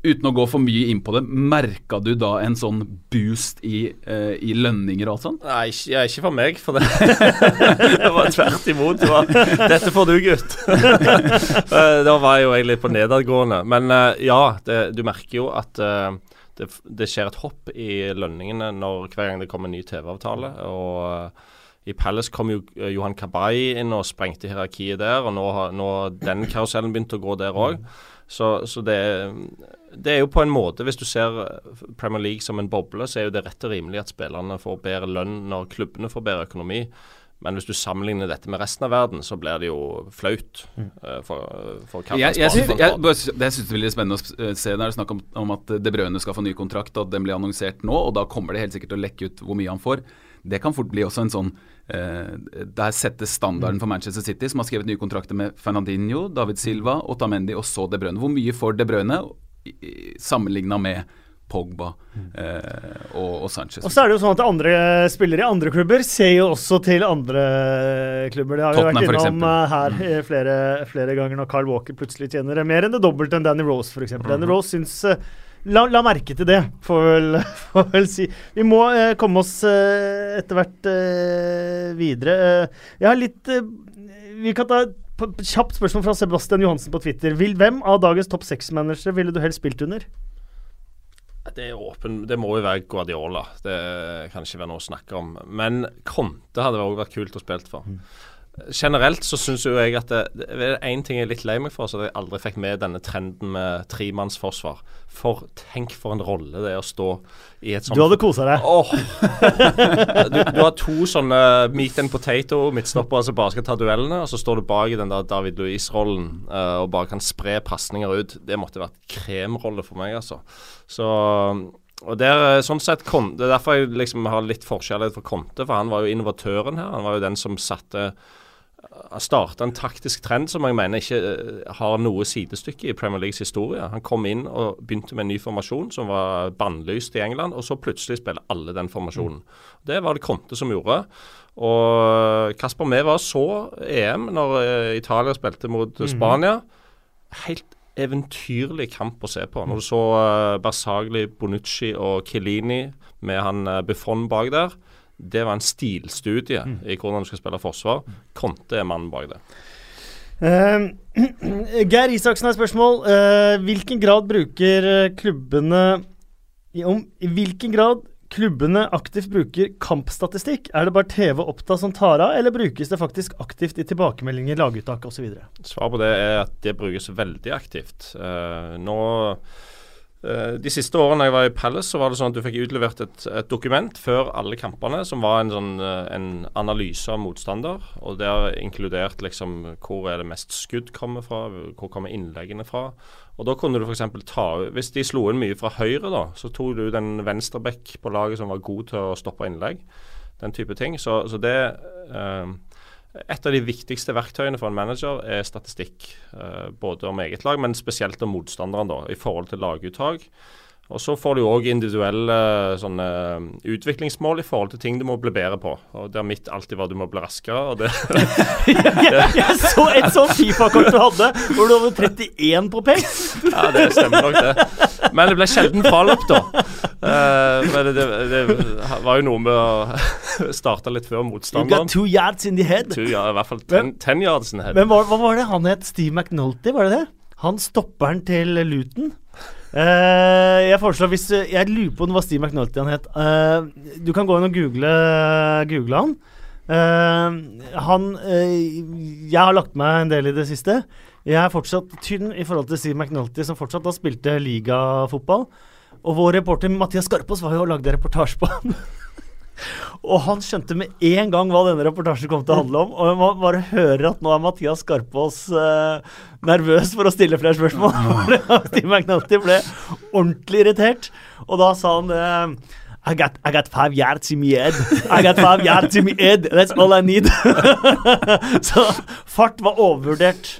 uten å gå for mye inn på det, merka du da en sånn boost i, uh, i lønninger og alt sånt? Nei, ikke, ikke for meg, for det, *laughs* det var tvert imot. Det var, 'Dette får du, gutt'. *laughs* Eh, da var jeg jo egentlig på nedadgående. Men uh, ja, det, du merker jo at uh, det, det, skjer et hopp i lønningene når, hver gang det kommer en ny TV-avtale. og i Palace kom jo Johan Kabay inn og sprengte hierarkiet der, og nå har den karusellen begynt å gå der òg. Så, så det, det, er jo på en måte, hvis du ser Premier League som en boble, så er jo det rett og rimelig at spillerne får bedre lønn når klubbene får bedre økonomi. Men hvis du sammenligner dette med resten av verden, så blir det jo flaut. Uh, for, for jeg, jeg, synes, jeg, jeg synes det er veldig spennende å se. Det er snakk om, om at De Brøne skal få ny kontrakt, og at den blir annonsert nå. Og da kommer det helt sikkert til å lekke ut hvor mye han får. Det kan fort bli også en sånn Uh, der settes standarden for Manchester City, som har skrevet nye kontrakter med Fernandinho, David Silva, Otamendi og så De Bruyne. Hvor mye får De Bruyne sammenligna med Pogba eh, og, og, Sanchez. Og så er det jo sånn at andre spillere i andre klubber ser jo også til andre klubber. Det har vi vært innom eh, her mm. flere, flere, ganger når Carl Walker plutselig tjener mer enn det dobbelte enn Danny Rose, f.eks. Mm. Danny Rose syns uh, La, la, merke til det, får vel, *laughs* får vel si. Vi må eh, komme oss eh, etter hvert eh, videre. Eh, jeg har litt eh, Vi kan ta kjapt spørsmål fra Sebastian Johansen på Twitter. Vil, hvem av dagens topp seks-managere ville du helst spilt under? Det er åpen, det må jo være Guardiola. Det kan ikke være noe å snakke om. Men Conte hadde også vært kult å spille for. Mm. Generelt så syns jo jeg at det, er én ting jeg er litt lei meg for, så jeg aldri fikk med denne trenden med tremannsforsvar. For tenk for en rolle det er å stå i et sånt Du hadde kosa deg. Oh. *laughs* du, du, har to sånne meat and potato midtstoppere som bare skal ta duellene, og så står du bak i den der David Louise-rollen uh, og bare kan spre pasninger ut. Det måtte vært kremrolle for meg, altså. Så og der, sånn sett, Det er derfor jeg liksom har litt forskjellighet for Konte, for han var jo innovatøren her. Han var jo den som satte starta en taktisk trend som jeg mener ikke uh, har noe sidestykke i Premier Leagues historie. Han kom inn og begynte med en ny formasjon som var bannlyst i England, og så plutselig spiller alle den formasjonen. Mm. Det var det Conte som gjorde. Og Kasper var så EM når uh, Italia spilte mot mm. Spania. Helt eventyrlig kamp å se på. Når du så uh, Bersagli, Bonucci og Chiellini med han Buffon bak der det var en stilstudie mm. i hvordan du skal spille forsvar. Conte er mannen bak det. Uh, *clears throat* Geir Isaksen har et spørsmål. Uh, hvilken grad bruker eh, klubbene i, om, I hvilken grad klubbene aktivt bruker kampstatistikk? Er det bare TV og Oppda som tar av, eller brukes det faktisk aktivt i tilbakemeldinger, laguttak osv.? Svaret på det er at det brukes veldig aktivt. Uh, nå de siste årene jeg var i Palace, så var det sånn at du fikk utlevert et, et dokument før alle kampene, som var en, sånn, eh, en analyse av motstander. Og der inkludert liksom hvor er det mest skudd kommer fra, hvor kommer innleggene fra. Og da kunne du f.eks. ta Hvis de slo inn mye fra høyre, da, så tok du den venstreback på laget som var god til å stoppe innlegg. Den type ting. Så, så det eh, et av de viktigste verktøyene for en manager er statistikk. Eh, både om eget lag, men spesielt om motstanderen, da, i forhold til laguttak. Og Så får du òg individuelle sånne um, utviklingsmål i forhold til ting du må bli bedre på. Og Der mitt alltid var du må bli raskere. og det, *laughs* jeg, jeg så et sånt Fifa-kort du hadde, hvor du hadde 31 på pace. ja, det stemmer nok, det. Men det ble sjelden fallopp, da. Uh, men det, det, var jo noe med å *laughs* starte litt før motstanderen. You got two yards in the head. Two, ja, I hvert fall ten, ten yards in the head. Men hva, hva var det han het? Steve McNulty, var det det? Han stopperen til Luton? Uh, jeg foreslår hvis Jeg lurer på om det var Steve McNulty han het. Uh, du kan gå inn og google, google han. Uh, han Jeg har lagt meg en del i det siste. Jeg er fortsatt tynn i forhold til Steve McNulty, som fortsatt da spilte ligafotball. Og vår reporter Mathias Skarpaas var jo og lagde reportasje på han. *laughs* Og han skjønte med en gang hva denne reportasjen kom til å handle om. Og man bare hører at nå er Mathias Skarpaas eh, nervøs for å stille flere spørsmål. *laughs* *laughs* Steve McNulty ble ordentlig irritert. Og da sa han eh, I got, I got five yards in my head. I got five yards in my head. That's all I need. Så fart var overvurdert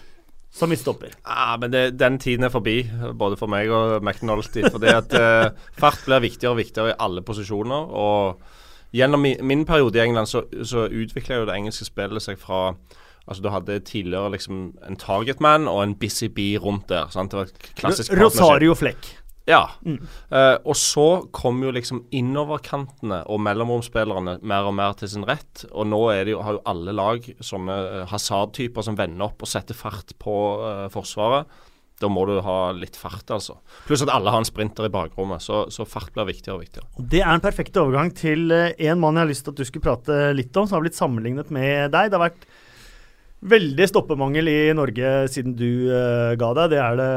som midtstopper. Ja, men det, den tiden er forbi, både for meg og McNulty. Fordi at uh, fart blir viktigere og viktigere i alle posisjoner. og Gjennom min, min periode i England så, så utvikla jo det engelske spillet seg fra Altså Du hadde tidligere liksom en targetman og en busy bee rundt der. Sant? Det var klassisk Rosario Fleck. Ja. Mm. Uh, og så kom jo liksom innoverkantene og mellomromsspillerne mer og mer til sin rett. Og nå jo, har jo alle lag sånne hasardtyper Hazard-typer som vender opp og setter fart på uh, Forsvaret. Da må du ha litt fart, altså. Pluss at alle har en sprinter i bakrommet. Så, så fart blir viktigere og viktigere. Det er en perfekt overgang til en mann jeg har lyst til at du skulle prate litt om, som har blitt sammenlignet med deg. Det har vært veldig stoppemangel i Norge siden du uh, ga deg. Det er det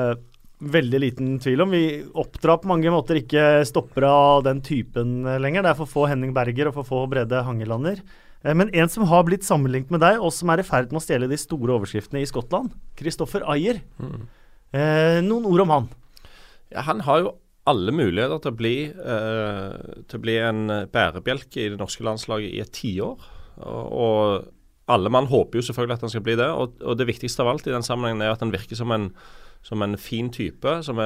veldig liten tvil om. Vi oppdrar på mange måter ikke stoppere av den typen uh, lenger. Det er for få Henning Berger og for få Brede Hangelander. Men en som har blitt sammenlignet med deg, og som er i ferd med å stjele de store overskriftene i Skottland, Kristoffer Ayer. Mm. Eh, noen ord om han? Ja, han har jo alle muligheter til å bli, eh, til å bli en bærebjelke i det norske landslaget i et tiår. Og, og alle mann håper jo selvfølgelig at han skal bli det. Og, og, det viktigste av alt i den sammenhengen er at han virker som en, som en fin type. Som,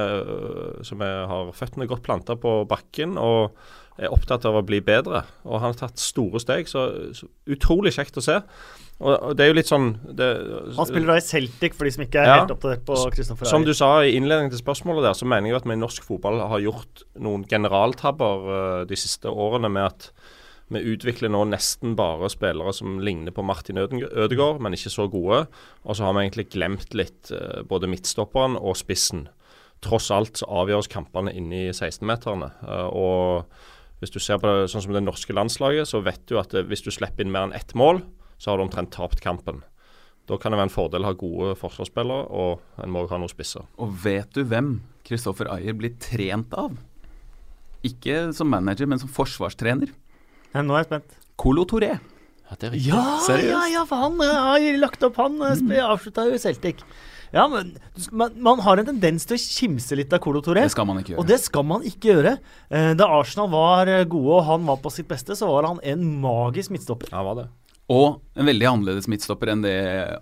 som er, har føttene godt planta på bakken og er opptatt av å bli bedre. Og han har tatt store steg. Så, så utrolig kjekt å se. Og, og, det er jo litt sånn det, Han spiller da i Celtic, for de som ikke er ja, helt oppdatert på Kristoffer Som du sa i innledningen til spørsmålet der, så mener jeg at vi i norsk fotball har gjort noen generaltabber uh, de siste årene med at vi utvikler nå nesten bare spillere som ligner på Martin Ødegaard, men ikke så gode. Og så har vi egentlig glemt litt uh, både midtstopperen og spissen. Tross alt så avgjøres kampene inne i 16-meterne. Uh, og hvis du ser på det sånn som det norske landslaget, så vet du at hvis du slipper inn mer enn ett mål, så har du omtrent tapt kampen. Da kan det være en fordel å ha gode forsvarsspillere, og en må ha noen spisser. Og vet du hvem Kristoffer Ayer blir trent av? Ikke som manager, men som forsvarstrener. Ja, nå er jeg spent. Colo Touré. Ja, det er riktig. Ja, ja, ja, for han uh, har lagt opp Han mm. avslutta jo Celtic. Ja, men man, man, har en tendens til å kimse litt av Colo Toré. Det skal man ikke gjøre. Og det skal man ikke gjøre. Eh, da Arsenal var gode og han var på sitt beste, så var han en magisk midtstopper. Ja, var det. Og en veldig annerledes midtstopper enn det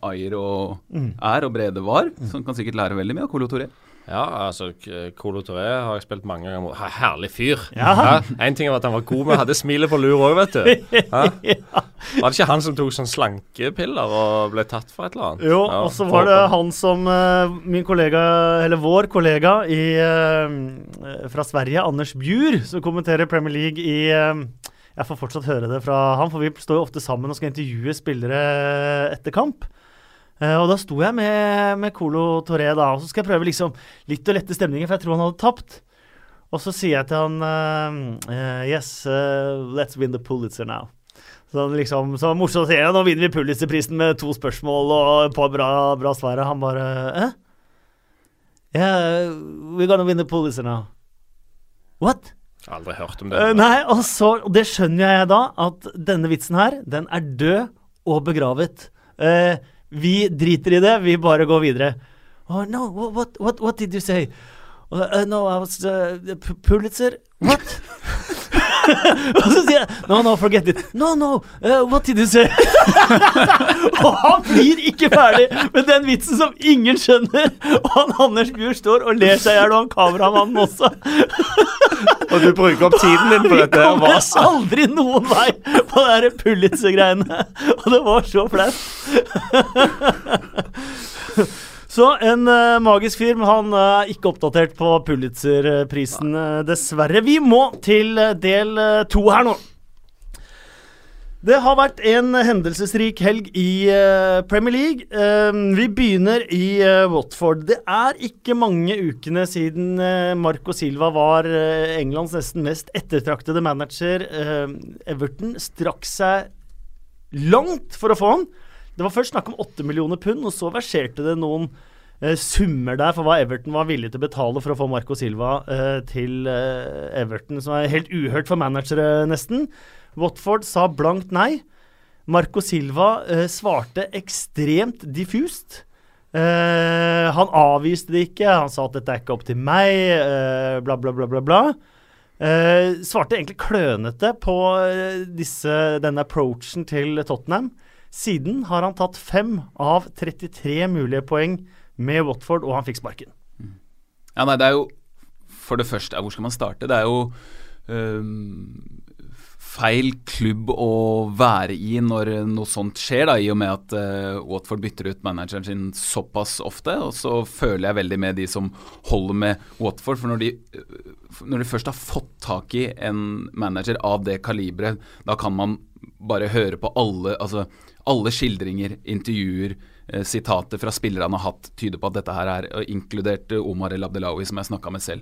Ayer og mm. er og Brede var. Mm. Så kan sikkert lære veldig mye av Colo Touré. Ja, altså Colo Touré har jeg spilt mange ganger mot. Herlig fyr. Ja. Ja, en ting var at han var god, men hadde smilet på lur òg, vet du. *laughs* Ja. Var det ikke han som tok sånn slankepiller og ble tatt for et eller annet? Jo, og så var det han som uh, min kollega, eller vår kollega i, uh, fra Sverige, Anders Bjur, som kommenterer Premier League i uh, jeg får fortsatt høre det fra han, for vi står jo ofte sammen og skal intervjue spillere etter kamp. Eh, og da sto jeg med, med Colo Torre da, og så skal jeg prøve liksom litt å lette stemningen, for jeg tror han hadde tapt. Og så sier jeg til han uh, Yes, uh, let's win the Pulitzer now. Så liksom, så morsomt å si Nå vinner vi Pulitzerprisen med to spørsmål og et par bra, bra svar. Han bare eh? Yeah, we're gonna win the Pulitzer now. What? Aldri hørt om det. Uh, nei, og, så, og det skjønner jeg da, at denne vitsen her, den er død og begravet. Uh, vi driter i det, vi bare går videre. Oh, no, what, what, what did you say? Uh, no, I was Pulitzer? What? *laughs* *laughs* og så sier jeg No, no, forget it. No, no, uh, what did you say? *laughs* og han blir ikke ferdig med den vitsen som ingen skjønner. Og han Anders Bjur står og ler seg i hjel, og han kameramannen også. og du bruker opp tiden din på dette? Vi kommer aldri noen vei på de Pulitzer-greiene. Og det var så flaut. Så en uh, magisk fyr, men han eh, er uh, ikke oppdatert på Pulitzer-prisen, uh, dessverre. Vi må til del to her nå. Det har vært en hendelsesrik helg i Premier League. vi begynner i Watford. Det er ikke mange ukene siden Marco Silva var Englands nesten mest ettertraktede manager. Everton strakk seg langt for å få han. Det var først snakk om 8 millioner pund, og så verserte det noen eh, summer der for hva Everton var villig til å betale for å få Marco Silva eh, til eh, Everton, som er helt uhørt for managere, nesten. Watford sa blankt nei. Marco Silva eh, svarte ekstremt diffust. Uh, han avviste det ikke. Han sa at dette er ikke opp til meg, uh, bla, bla, bla, bla. bla. Svarte egentlig klønete på disse, denne approachen til Tottenham. Siden har han tatt fem av 33 mulige poeng med Watford, og han fikk sparken. Mm. Ja, nei, det er jo For det første, hvor skal man starte? Det er jo um, feil klubb å være i når noe sånt skjer, da, i og med at uh, Watford bytter ut manageren sin såpass ofte. Og så føler jeg veldig med de som holder med Watford. For når de, når de først har fått tak i en manager av det kaliberet, da kan man bare høre på alle altså alle skildringer, intervjuer, eh, sitater fra spillere han har hatt, tyder på at dette her er, inkludert Omar El Abdelawi, som jeg snakka med selv,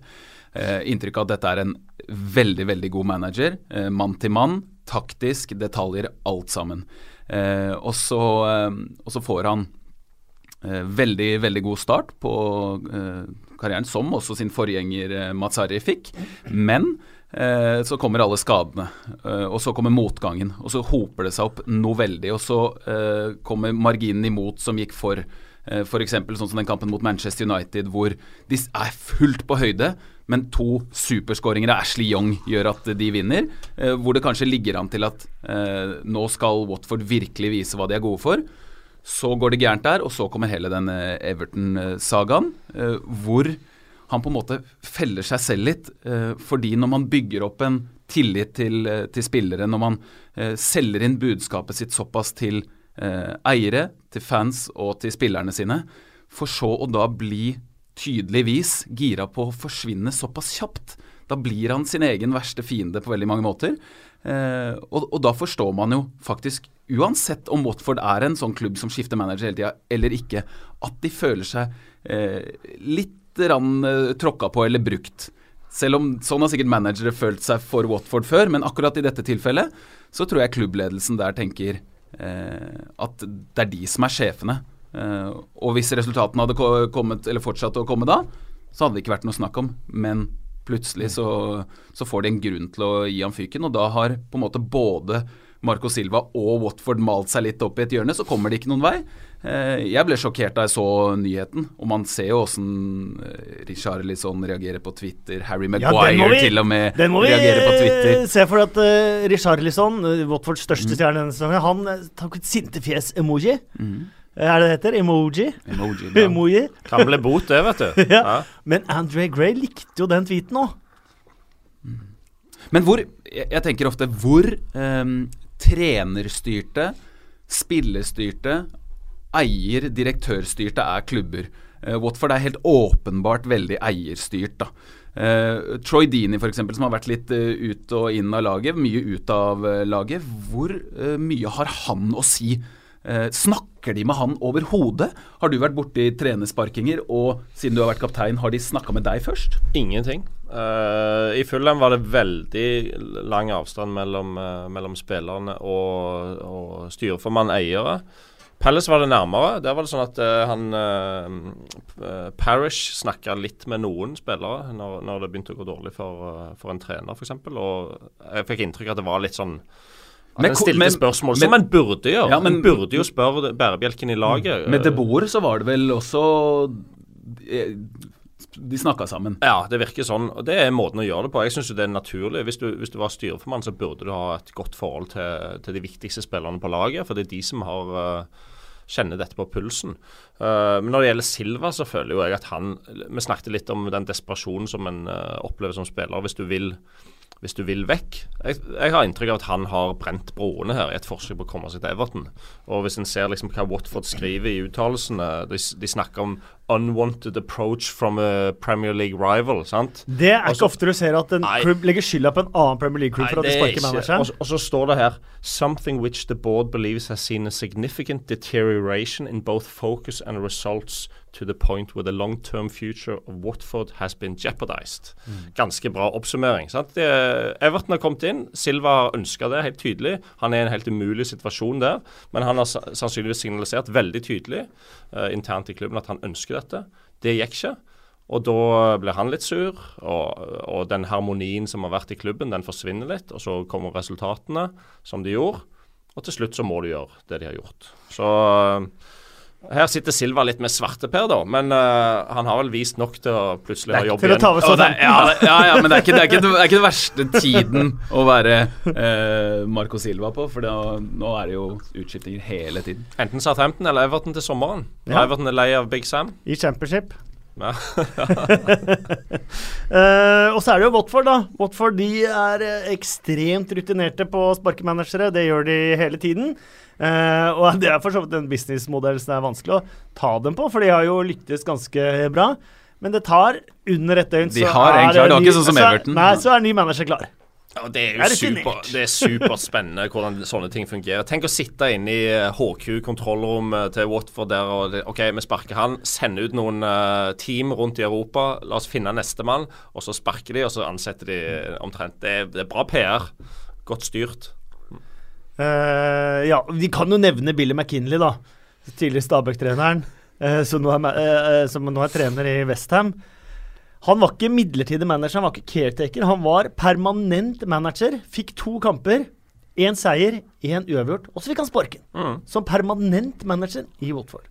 eh, inntrykk av at dette er en veldig, veldig god manager. Eh, mann til mann, taktisk, detaljer, alt sammen. Eh, og, så, eh, og, så, får han eh, veldig, veldig god start på karrieren, som også sin forgjenger Matsari fikk. Men Eh, så kommer alle skadene, eh, og så kommer motgangen. Og så hoper det seg opp noe veldig. Og så eh, kommer marginen imot som gikk for eh, f.eks. sånn som den kampen mot Manchester United, hvor de er fullt på høyde, men to superskåringer av Ashley Young gjør at de vinner. Eh, hvor det kanskje ligger an til at eh, nå skal Watford virkelig vise hva de er gode for. Så går det gærent der, og så kommer hele den Everton-sagaen, hvor han på en måte feller seg selv litt. Eh, fordi når man bygger opp en tillit til, eh, til spillere, når man eh, selger inn budskapet sitt såpass til eiere, til fans og til spillerne sine, for så å da bli tydeligvis gira på å forsvinne såpass kjapt, da blir han sin egen verste fiende på veldig mange måter. Eh, og, og, da forstår man jo faktisk, uansett om Watford er en sånn klubb som skifter manager hele tida eller ikke, at de føler seg eh, litt rann uh, tråkka på eller brukt. Selv om sånn har sikkert managere følt seg for Watford før, men akkurat i dette tilfellet så tror jeg klubbledelsen der tenker eh, at det er de som er sjefene. Eh, og hvis resultatene hadde kommet, eller fortsatt å komme da, så hadde det ikke vært noe snakk om. Men plutselig så, så får de en grunn til å gi ham fyken, og da har på en måte både Marco Silva og Watford malt seg litt opp i et hjørne, så kommer de ikke noen vei. Eh, jeg ble sjokkert da jeg så nyheten, og man ser jo åssen eh, Richard Lisson reagerer på Twitter. Harry Maguire ja, vi, til og med reagerer på Twitter. Den må vi se for at uh, Richard Lisson, Watfords største mm. stjerne denne sesongen, han tok et sintefjes-emoji. Mm. Er det det heter? Emoji? Emoji, *laughs* Emoji. Kan bli bot, det, vet du. *laughs* ja. Ja. Men Andre Gray likte jo den tweeten òg. Mm. Men hvor Jeg, jeg tenker ofte hvor um, trenerstyrte, spillerstyrte, eier-, direktørstyrte er klubber. Uh, Watford er helt åpenbart veldig eierstyrt. da. Uh, Troy Dini, f.eks., som har vært litt uh, ut og inn av laget, mye ut av uh, laget. Hvor mye har han å si Eh, snakker de med han overhodet? Har du vært borti trenersparkinger, og siden du har vært kaptein, har de snakka med deg først? Ingenting. I Fulham var det veldig lang avstand mellom, mellom spillerne og, og styreformann, eiere. Palace var det nærmere. Der var det sånn at uh, han uh, Parish snakka litt med noen spillere når, når, det begynte å gå dårlig for, uh, for en trener, f.eks. Og jeg fikk inntrykk av at det var litt sånn at men, en stilte men, spørsmål, men, som en burde gjøre. Ja, men, en burde jo spørre bærebjelken i laget. Med De Boer så var det vel også de snakka sammen. Ja, det virker sånn. og Det er måten å gjøre det på. Jeg syns det er naturlig. Hvis du, hvis du var styreformann, så burde du ha et godt forhold til, til, de viktigste spillerne på laget. For det er de som har uh, kjenner dette på pulsen. Uh, men når det gjelder Silva, så føler jo jeg at han Vi snakket litt om den desperasjonen som en uh, opplever som spiller. Hvis du vil hvis du vil vekk. Jeg, jeg, har inntrykk av at han har brent broene her i et forsøk på å komme seg til Everton. Og hvis en ser liksom hva Watford skriver i uttalelsene, de, de, snakker om 'unwanted approach from a Premier League rival'. sant? Det er Også, ikke ofte du ser at en nei, klubb legger skylda på en annen Premier League-klubb for at de sparker manageren. Og, og så står det her 'Something which the board believes has seen a significant deterioration in both focus and results' to the point where the long-term future of Watford has been jeopardized. Mm. Ganske bra oppsummering. sant? Det, Everton har kommet inn. Silva har ønska det, helt tydelig. Han er i en helt umulig situasjon der. Men han har sannsynligvis signalisert veldig tydelig uh, internt i klubben at han ønsker dette. Det gikk ikke. Og da blir han litt sur, og, og, den harmonien som har vært i klubben, den forsvinner litt. Og så kommer resultatene som de gjorde, og til slutt så må de gjøre det de har gjort. Så her sitter Silva litt med svarteper, da, men uh, han har vel vist nok til å plutselig ha jobb igjen. Å ta ja, ja, ja, men det er ikke, det er ikke, det er ikke den verste tiden å være uh, Marco Silva på, for da, nå er det jo utskiftinger hele tiden. Enten Southampton eller Everton til sommeren. Ja. Everton er lei av Big Sam. I Championship. Ja. uh, *laughs* og så er det jo Watford, da. Watford de er ekstremt rutinerte på sparkemanagere. Det gjør de hele tiden. Uh, og det er for så vidt en businessmodell som er vanskelig å ta dem på, for de har jo lyktes ganske bra. Men det tar under et døgn De har er, det ikke sånn som Everton. Nei, så er ny manager klar. Ja, det er jo er super, det er superspennende hvordan sånne ting fungerer. Tenk å sitte inne i HQ-kontrollrommet til Watford der og OK, vi sparker han. Sende ut noen uh, team rundt i Europa. La oss finne nestemann. Og så sparker de, og så ansetter de omtrent. Det er, det er bra PR. Godt styrt. Uh, ja, vi kan jo nevne Billy McKinley, da. Tidligere Stabæk-treneren, uh, som, uh, som, nå er trener i Westham. Han var ikke midlertidig manager, han var ikke caretaker. Han var permanent manager. Fikk to kamper. Én seier, én uavgjort. Og så fikk han sparken. Mm. Som permanent manager i Watford.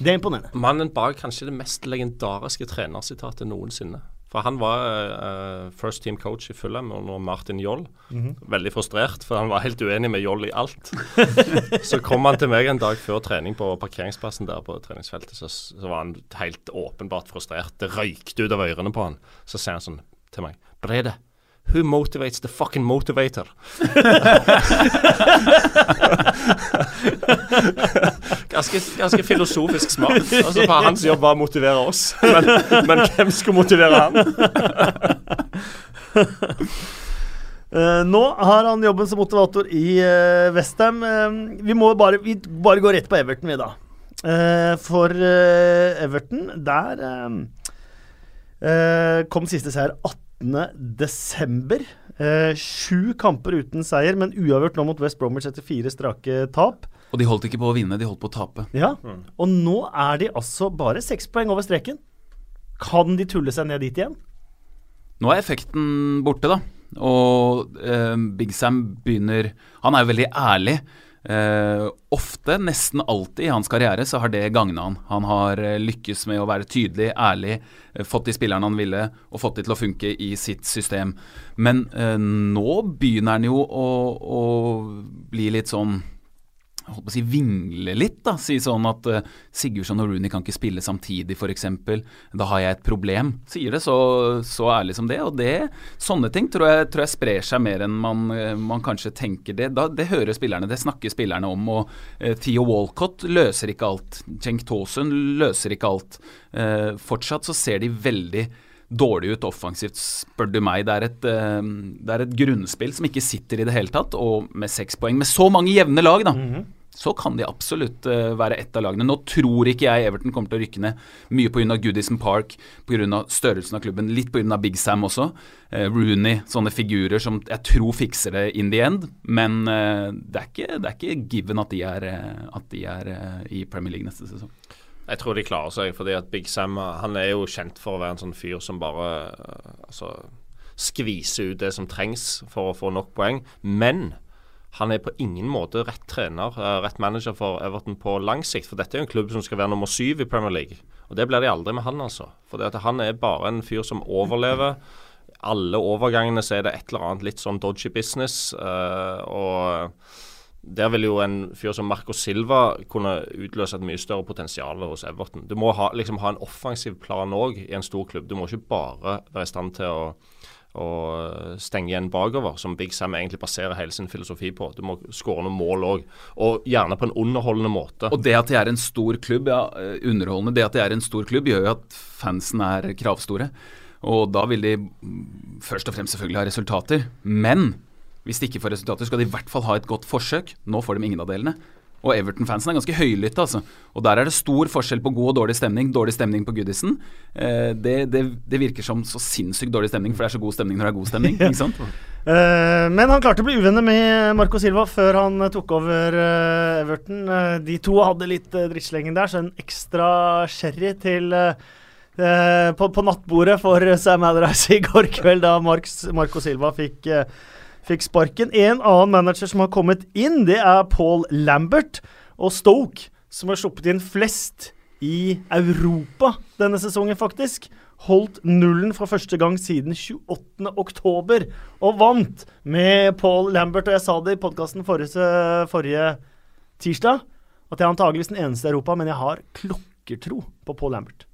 Det er imponerende. Mannen bak kanskje det mest legendariske trenersitatet noensinne. For han var uh, first team coach i Fulham under Martin Joll. Mm -hmm. Veldig frustrert, for han var helt uenig med Joll i alt. *laughs* så kom han til meg en dag før trening på parkeringsplassen der på treningsfeltet. Så, så var han helt åpenbart frustrert. Det røykte ut av ørene på han. Så sier han sånn til meg Brede, Who motivates the fucking motivator? *laughs* ganske, ganske, filosofisk smart. Altså, for Hans jobb var å motivere oss, men, men hvem skulle motivere han? Uh, *laughs* nå har han jobben som motivator i uh, Westham. Uh, vi må bare, vi bare gå rett på Everton, vi, da. Uh, for Everton, der kom siste seier 18 desember. Eh, sju kamper uten seier, men uavgjort nå mot West Bromwich etter fire strake tap. Og de holdt ikke på å vinne, de holdt på å tape. Ja, mm. Og nå er de altså bare seks poeng over streken. Kan de tulle seg ned dit igjen? Nå er effekten borte, da. Og eh, Big Sam begynner Han er jo veldig ærlig. Uh, ofte, nesten alltid i hans karriere, så har det gagna han. Han har uh, lykkes med å være tydelig, ærlig, uh, fått de spillerne han ville, og fått de til å funke i sitt system. Men nå begynner han jo å, å bli litt sånn holdt på å si, vingle litt. da, Si sånn at uh, Sigurdsson og Rooney kan ikke spille samtidig, f.eks. Da har jeg et problem. Sier det så, så, ærlig som det. Og det, sånne ting tror jeg, tror jeg sprer seg mer enn man, uh, man kanskje tenker. Det, da, det hører spillerne, det snakker spillerne om. Og uh, Theo Walcott løser ikke alt. Cenk Taasen løser ikke alt. fortsatt så ser de veldig dårlig ut offensivt, spør du meg. Det er, et, det er, et, grunnspill som ikke sitter i det hele tatt, og med seks poeng. Med så mange jevne lag, da. Mm -hmm så kan de absolutt uh, være ett av lagene. Nå tror ikke jeg Everton kommer til å rykke ned mye pga. Goodison Park, pga. størrelsen av klubben, litt pga. Big Sam også. Uh, Rooney, sånne figurer som jeg tror fikser det in the end. Men uh, det, er ikke, det, er ikke, given at de er, at de er i Premier League neste sesong. Jeg tror de klarer seg, fordi at Big Sam han er jo kjent for å være en sånn fyr som bare altså, skviser ut det som trengs for å få nok poeng. Men han er på ingen måte rett trener, uh, rett manager for Everton på lang sikt. For dette er jo en klubb som skal være nummer syv i Premier League. Og det blir de aldri med han, altså. For han er bare en fyr som overlever. Alle overgangene så er det et eller annet litt sånn dodgy business. Uh, og der vil jo en fyr som Marco Silva kunne utløse et mye større potensial hos Everton. Du må ha, liksom, ha en offensiv plan òg i en stor klubb. Du må ikke bare være i stand til å og stenge igjen bakover, som Big Sam egentlig baserer hele sin filosofi på. Du må skåre noen mål òg, og gjerne på en underholdende måte. Og det at de er en stor klubb, ja, underholdende, det at de er en stor klubb, gjør jo at fansen er kravstore. Og da vil de først og fremst selvfølgelig ha resultater. Men hvis de ikke får resultater, skal de i hvert fall ha et godt forsøk. Nå får de ingen av delene. Og Everton-fansen er ganske høylytte, altså. Og der er det stor forskjell på god og dårlig stemning. Dårlig stemning på Goodison. Eh, det, det, det, virker som så sinnssykt dårlig stemning, for det er så god stemning når det er god stemning. *laughs* ikke sant? Uh, men han klarte å bli uvenner med Marco Silva før han uh, tok over uh, Everton. de to hadde litt drittslenging der, så en ekstra sherry til på, på, nattbordet for Sam Allardyce i går kveld, da Marks, Marco Silva fikk fikk sparken. En annen manager som har kommet inn, det er Paul Lambert og Stoke, som har sluppet inn flest i Europa denne sesongen, faktisk. Holdt nullen for første gang siden 28. oktober, og vant med Paul Lambert. Og jeg sa det i podkasten forrige, forrige tirsdag, at jeg er antageligvis den eneste i Europa, men jeg har klokkertro på Paul Lambert.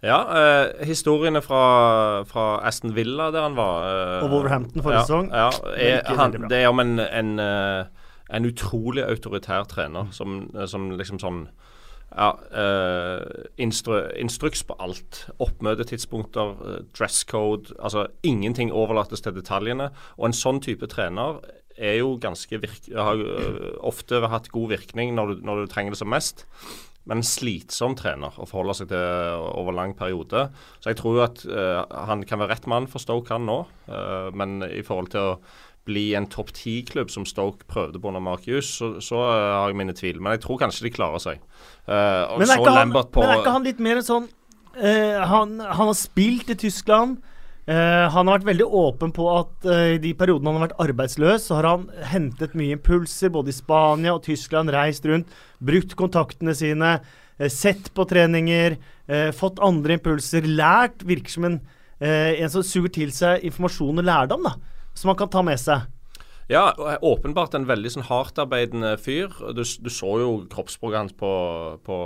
Ja, eh, historiene fra, fra, Aston Villa der han var eh, Og Wolverhampton forrige ja, sesong. Ja, er, han, det er om en, en, eh, en, utrolig autoritær trener som, som liksom sånn ja, eh, instru, instruks på alt. Oppmøtetidspunkter, uh, dress code. Altså ingenting overlates til detaljene. Og en sånn type trener er jo ganske virk, har ofte hatt god virkning når du, når du trenger det som mest men en slitsom trener å forholde seg til over lang periode. Så jeg tror jo at uh, han kan være rett mann for Stoke, han nå. Uh, men i forhold til å bli en topp ti-klubb, som Stoke prøvde på under Markius, så, så uh, har jeg mine tvil. Men jeg tror kanskje de klarer seg. men, er han, men, er ikke han, litt mer sånn han, han har spilt i Tyskland. Uh, han har vært veldig åpen på at uh, i de periodene han har vært arbeidsløs, så har han hentet mye impulser både i Spania og Tyskland, reist rundt, brukt kontaktene sine, uh, sett på treninger, fått andre impulser, lært. Virker som en, en som suger til seg informasjon og lærdom, da, som han kan ta med seg. Ja, åpenbart en veldig sånn hardtarbeidende fyr. Du, du, så jo kroppsspråket hans på, på,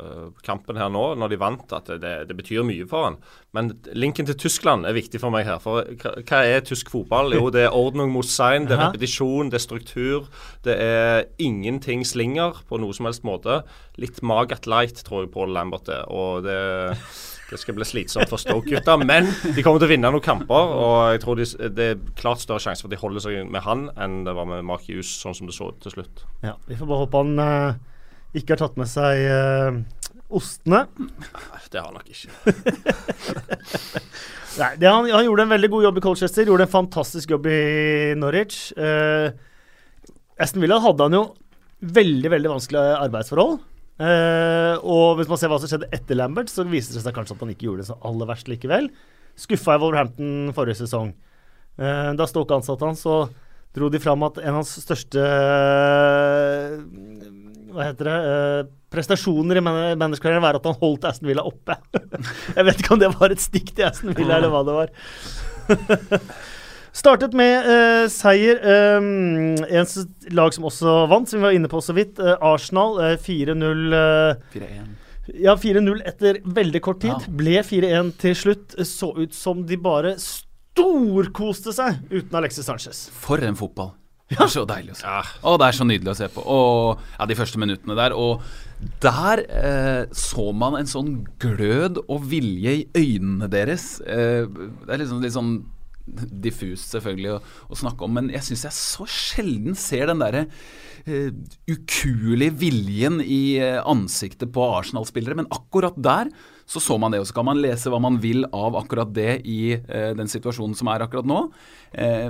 eh, kampen her nå, når de vant, at det, det, betyr mye for han. Men linken til Tyskland er viktig for meg her. For hva er tysk fotball? Jo, det er ordning mot sein, det er repetisjon, det er struktur. Det er ingenting slinger på noe som helst måte. Litt magat light, tror jeg Paul Lambert er. Og det det skal bli slitsomt for Stoke-gutta, men de kommer til å vinne noen kamper. Og jeg tror de, det er klart større sjanse for at de holder seg med han enn det var med Markius, sånn som det så ut til slutt. Ja, Vi får bare håpe han uh, ikke har tatt med seg uh, ostene. Det har han nok ikke. *laughs* Nei, han, han, gjorde en veldig god jobb i Colchester, gjorde en fantastisk jobb i Norwich. Uh, Aston Villa hadde han jo veldig, veldig vanskelige arbeidsforhold. Uh, og hvis man ser hva som skjedde etter Lambert, så viser det seg kanskje at han ikke gjorde det så aller verst likevel. Skuffa i Wolverhampton forrige sesong. Uh, da Stoke ansatte han, så dro de fram at en av hans største uh, Hva heter det prestasjoner i managerkarrieren var at han holdt Aston Villa oppe. *laughs* Jeg vet ikke om det var et stikk til Aston Villa, eller hva det var. *laughs* Startet med uh, seier. Um, en lag som også vant, som vi var inne på så vidt. Uh, Arsenal uh, 4-0. 4-1. Ja, 4-0 etter veldig kort tid. Ja. Ble 4-1 til slutt. Så ut som de bare storkoste seg uten Alexis Sanchez. For en fotball. Det er så deilig å se. Ja. Og det er så nydelig å se på. Og ja, de første minuttene der. Og der eh, så man en sånn glød og vilje i øynene deres. Eh, det er liksom litt sånn diffust selvfølgelig å, å snakke om, men jeg syns jeg så sjelden ser den derre uh, ukuelige viljen i uh, ansiktet på Arsenal-spillere. Men akkurat der så så man det, og så kan man lese hva man vil av akkurat det i uh, den situasjonen som er akkurat nå.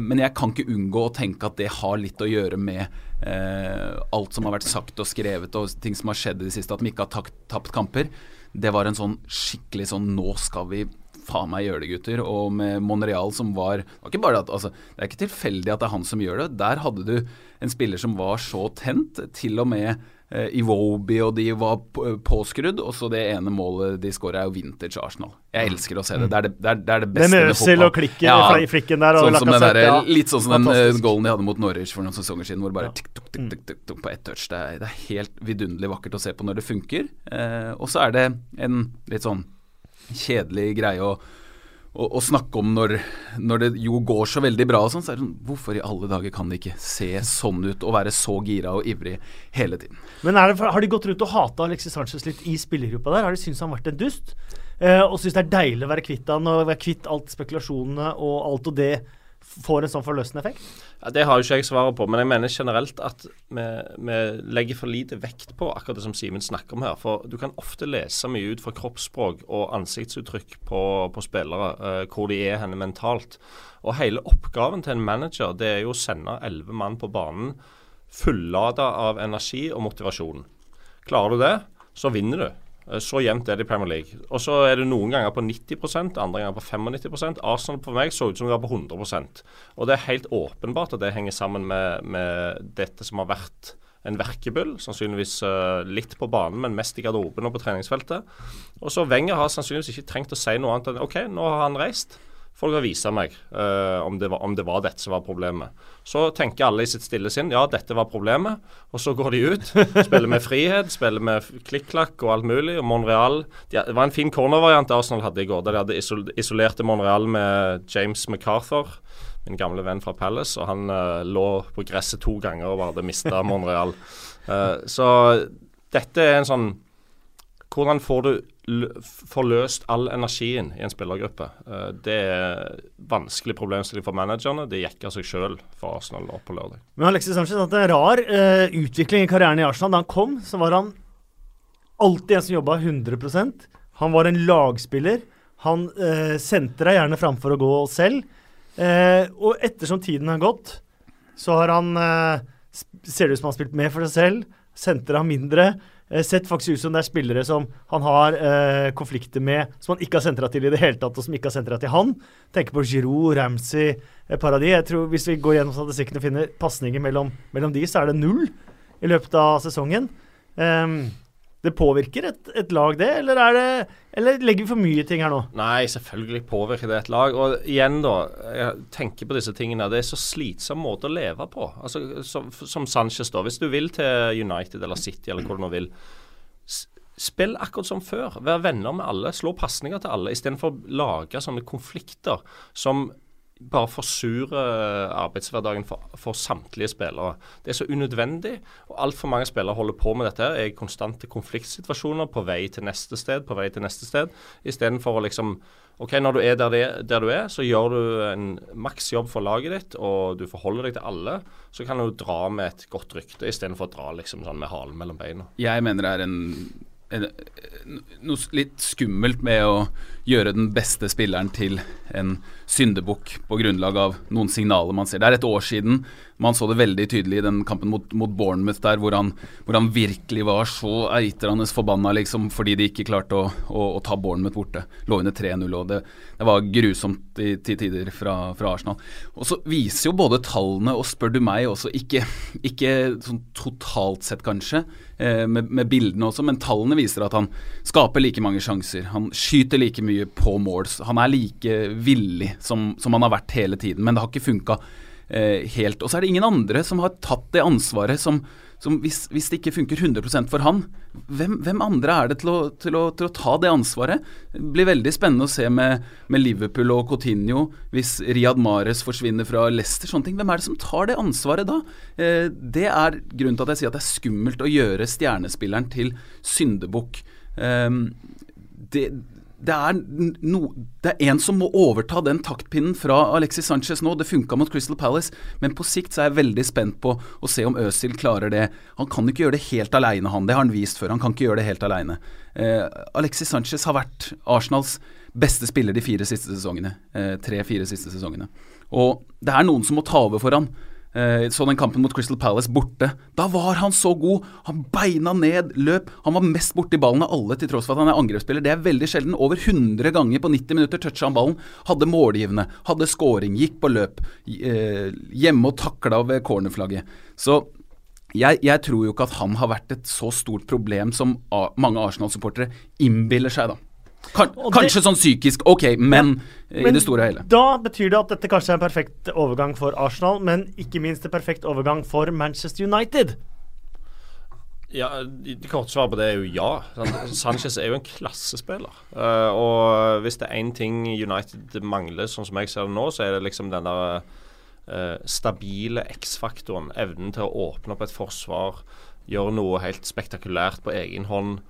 men jeg kan ikke unngå å tenke at det har litt å gjøre med alt som har vært sagt og skrevet og ting som har skjedd i det siste, at de ikke har tapt kamper. Det var en sånn skikkelig sånn Nå skal vi faen meg gjøre det, gutter. Og med Monreal som var var ikke bare at, altså, det er ikke tilfeldig at det er han som gjør det. Der hadde du en spiller som var så tent. Til og med eh, Iwobi og de var påskrudd. Og så det ene målet de skårer, er jo vintage Arsenal. Jeg elsker å se det. Det er det, det, er, det, er det beste med fotball. Og klikken ja, i flikken der. sånn som den der, ja. Litt sånn som den uh, goalen de hadde mot Norwich for noen sesonger siden, hvor det bare tikk, tikk, tikk, tikk, tikk, på ett touch. Det er, det er helt vidunderlig vakkert å se på når det funker. Eh, og så er det en litt sånn kjedelig greie å, å, å snakke om når, når, det jo går så veldig bra og sånn, så er det sånn Hvorfor i alle dager kan det ikke se sånn ut og være så gira og ivrig hele tiden? Men det, Har de gått rundt og hata Alexis Sanchez litt i spillergruppa der? Har de syntes han har vært en dust? Eh, og syns det er deilig å være kvitt han og være kvitt alt spekulasjonene og alt og det får en sånn forløsende effekt? Ja, det har jo ikke jeg svaret på, men jeg mener generelt at vi, vi, legger for lite vekt på akkurat det som Simen snakker om her. For du kan ofte lese mye ut fra kroppsspråk og ansiktsuttrykk på, på spillere, uh, hvor de er henne mentalt. Og hele oppgaven til en manager det er jo å sende elleve mann på banen fullada av energi og motivasjon. Klarer du det, så vinner du. Eh, så jevnt er det i Premier League. Og så er det noen ganger på 90% andre ganger på 95 Arsenal for meg så ut som det var på 100% Og det er helt åpenbart at det henger sammen med, med dette som har vært en verkebyll. Sannsynligvis uh, litt på banen, men mest i garderoben og på treningsfeltet. Og så Wenger har sannsynligvis ikke trengt å si noe annet enn OK, nå har han reist. Folk har vist meg uh, om, det var, om, det var, dette som var problemet. Så tenker alle i sitt stille sinn ja, dette var problemet. Og så går de ut, *laughs* spiller med frihet, spiller med klikk-klakk og alt mulig. Og Monreal de, Det var en fin cornervariant Arsenal hadde i går, der de hadde isolerte Monreal med James MacArthur, min gamle venn fra Palace. Og han uh, lå på gresset to ganger og hadde mista Monreal. Uh, *laughs* så dette er en sånn Hvordan får du forløst all energien i en spillergruppe. Eh, det er vanskelig problemstilling for managerne. Det gikk av seg sjøl for Arsenal nå på lørdag. Men Alexis Sanchez hadde en rar uh, utvikling i karrieren i Arsenal. Da han kom, så var han alltid en som jobba 100% Han var en lagspiller. Han uh, sendte deg gjerne framfor å gå selv. Uh, og ettersom tiden har gått, så har han Ser det ut som han har spilt mer for seg selv. Sendte deg mindre. Eh, sett faktisk ut som det er spillere som han har eh, konflikter med, som han ikke har sentra til i det hele tatt, og som ikke har sentra til han. Tenker på Giroud, Ramsey, eh, Paradis. Jeg tror Hvis vi går gjennom statistikken og finner pasninger mellom, mellom, de, så er det null i løpet av sesongen. Um, det påvirker et, et lag, det, eller, er det, eller, legger vi for mye ting her nå? Nei, selvfølgelig påvirker det et lag. Og igjen, da. Jeg tenker på disse tingene. Det er så slitsom måte å leve på. Altså, som, som Sanchez, da. Hvis du vil til United eller City eller hvor du nå vil. Spill akkurat som før. Vær venner med alle. Slå pasninger til alle, istedenfor å lage sånne konflikter som bare forsurer arbeidshverdagen for, for, samtlige spillere. Det er så unødvendig. og Altfor mange spillere holder på med dette. er i konstante konfliktsituasjoner på vei til neste sted, på vei til neste sted. Istedenfor å liksom OK, når du er der, der, du er, så gjør du en maks jobb for laget ditt, og du forholder deg til alle. Så kan du dra med et godt rykte, istedenfor å dra liksom sånn med halen mellom beina. Jeg mener det er en noe litt skummelt med å gjøre den beste spilleren til en syndebukk på grunnlag av noen signaler man ser. Det er et år siden man så det veldig tydelig i den kampen mot, mot Bournemouth der, hvor han, hvor han, virkelig var så eitrende forbanna liksom, fordi de ikke klarte å, å, å ta Bournemouth borte. Lå under 3-0, og det, det, var grusomt i, til tider fra, fra, Arsenal. Og så viser jo både tallene og, spør du meg, også ikke, ikke sånn totalt sett kanskje, eh, med, med, bildene også, men tallene viser at han skaper like mange sjanser. Han skyter like mye på Mauls. Han er like villig som, som han har vært hele tiden, men det har ikke funka eh, helt. Og så er det ingen andre som har tatt det ansvaret som, som hvis, hvis, det ikke funker 100% for han, hvem, hvem andre er det til å, til, å, til å, ta det ansvaret? Det blir veldig spennende å se med, med Liverpool og Coutinho hvis Riyad Mahrez forsvinner fra Leicester. sånne ting. Hvem er det som tar det ansvaret da? Eh, det er grunnen til at jeg sier at det er skummelt å gjøre stjernespilleren til syndebukk. Eh, det, det er, no, det er en som må overta den taktpinnen fra Alexis Sanchez nå. Det funka mot Crystal Palace, men på sikt så er jeg veldig spent på å se om Øzil klarer det. Han kan ikke gjøre det helt aleine, han. Det har han vist før. Han kan ikke gjøre det helt aleine. Eh, Alexis Sanchez har vært Arsenals beste spiller de fire siste sesongene. Eh, Tre-fire siste sesongene. Og det er noen som må ta over for han. Eh, så den kampen mot Crystal Palace borte. Da var han så god! Han beina ned, løp. Han var mest borti ballen av alle, til tross for at han er angrepsspiller. Det er veldig sjelden. Over 100 ganger på 90 minutter toucha han ballen. Hadde målgivende, hadde scoring, gikk på løp. Eh, hjemme og takla ved cornerflagget. Så jeg, jeg, tror jo ikke at han har vært et så stort problem som mange Arsenal-supportere innbiller seg, da. Kan, kanskje det, sånn psykisk, ok, men, ja, men i det store og hele. Da betyr det at dette kanskje er en perfekt overgang for Arsenal, men ikke minst en perfekt overgang for Manchester United. Ja, Det korte svaret på det er jo ja. Sanchez er jo en klassespiller. Uh, og hvis det er én ting United mangler, sånn som jeg ser det nå, så er det liksom den der uh, stabile X-faktoren. Evnen til å åpne opp et forsvar, gjøre noe helt spektakulært på egen hånd.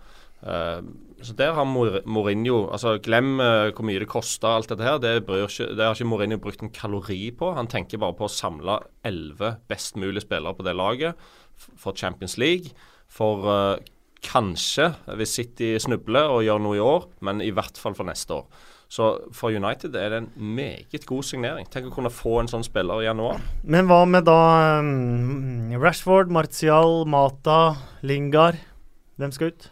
Uh, så der har Mourinho altså Glem uh, hvor mye det koster, alt dette her. Det, ikke, det, har ikke Mourinho brukt en kalori på. Han tenker bare på å samle elleve best mulige spillere på det laget for Champions League. For uh, kanskje, hvis City snubler og gjør noe i år, men i hvert fall for neste år. Så for United er det en meget god signering. Tenk å kunne få en sånn spiller i januar. Men hva med da um, Rashford, Martial, Mata, Lingard? Hvem skal ut?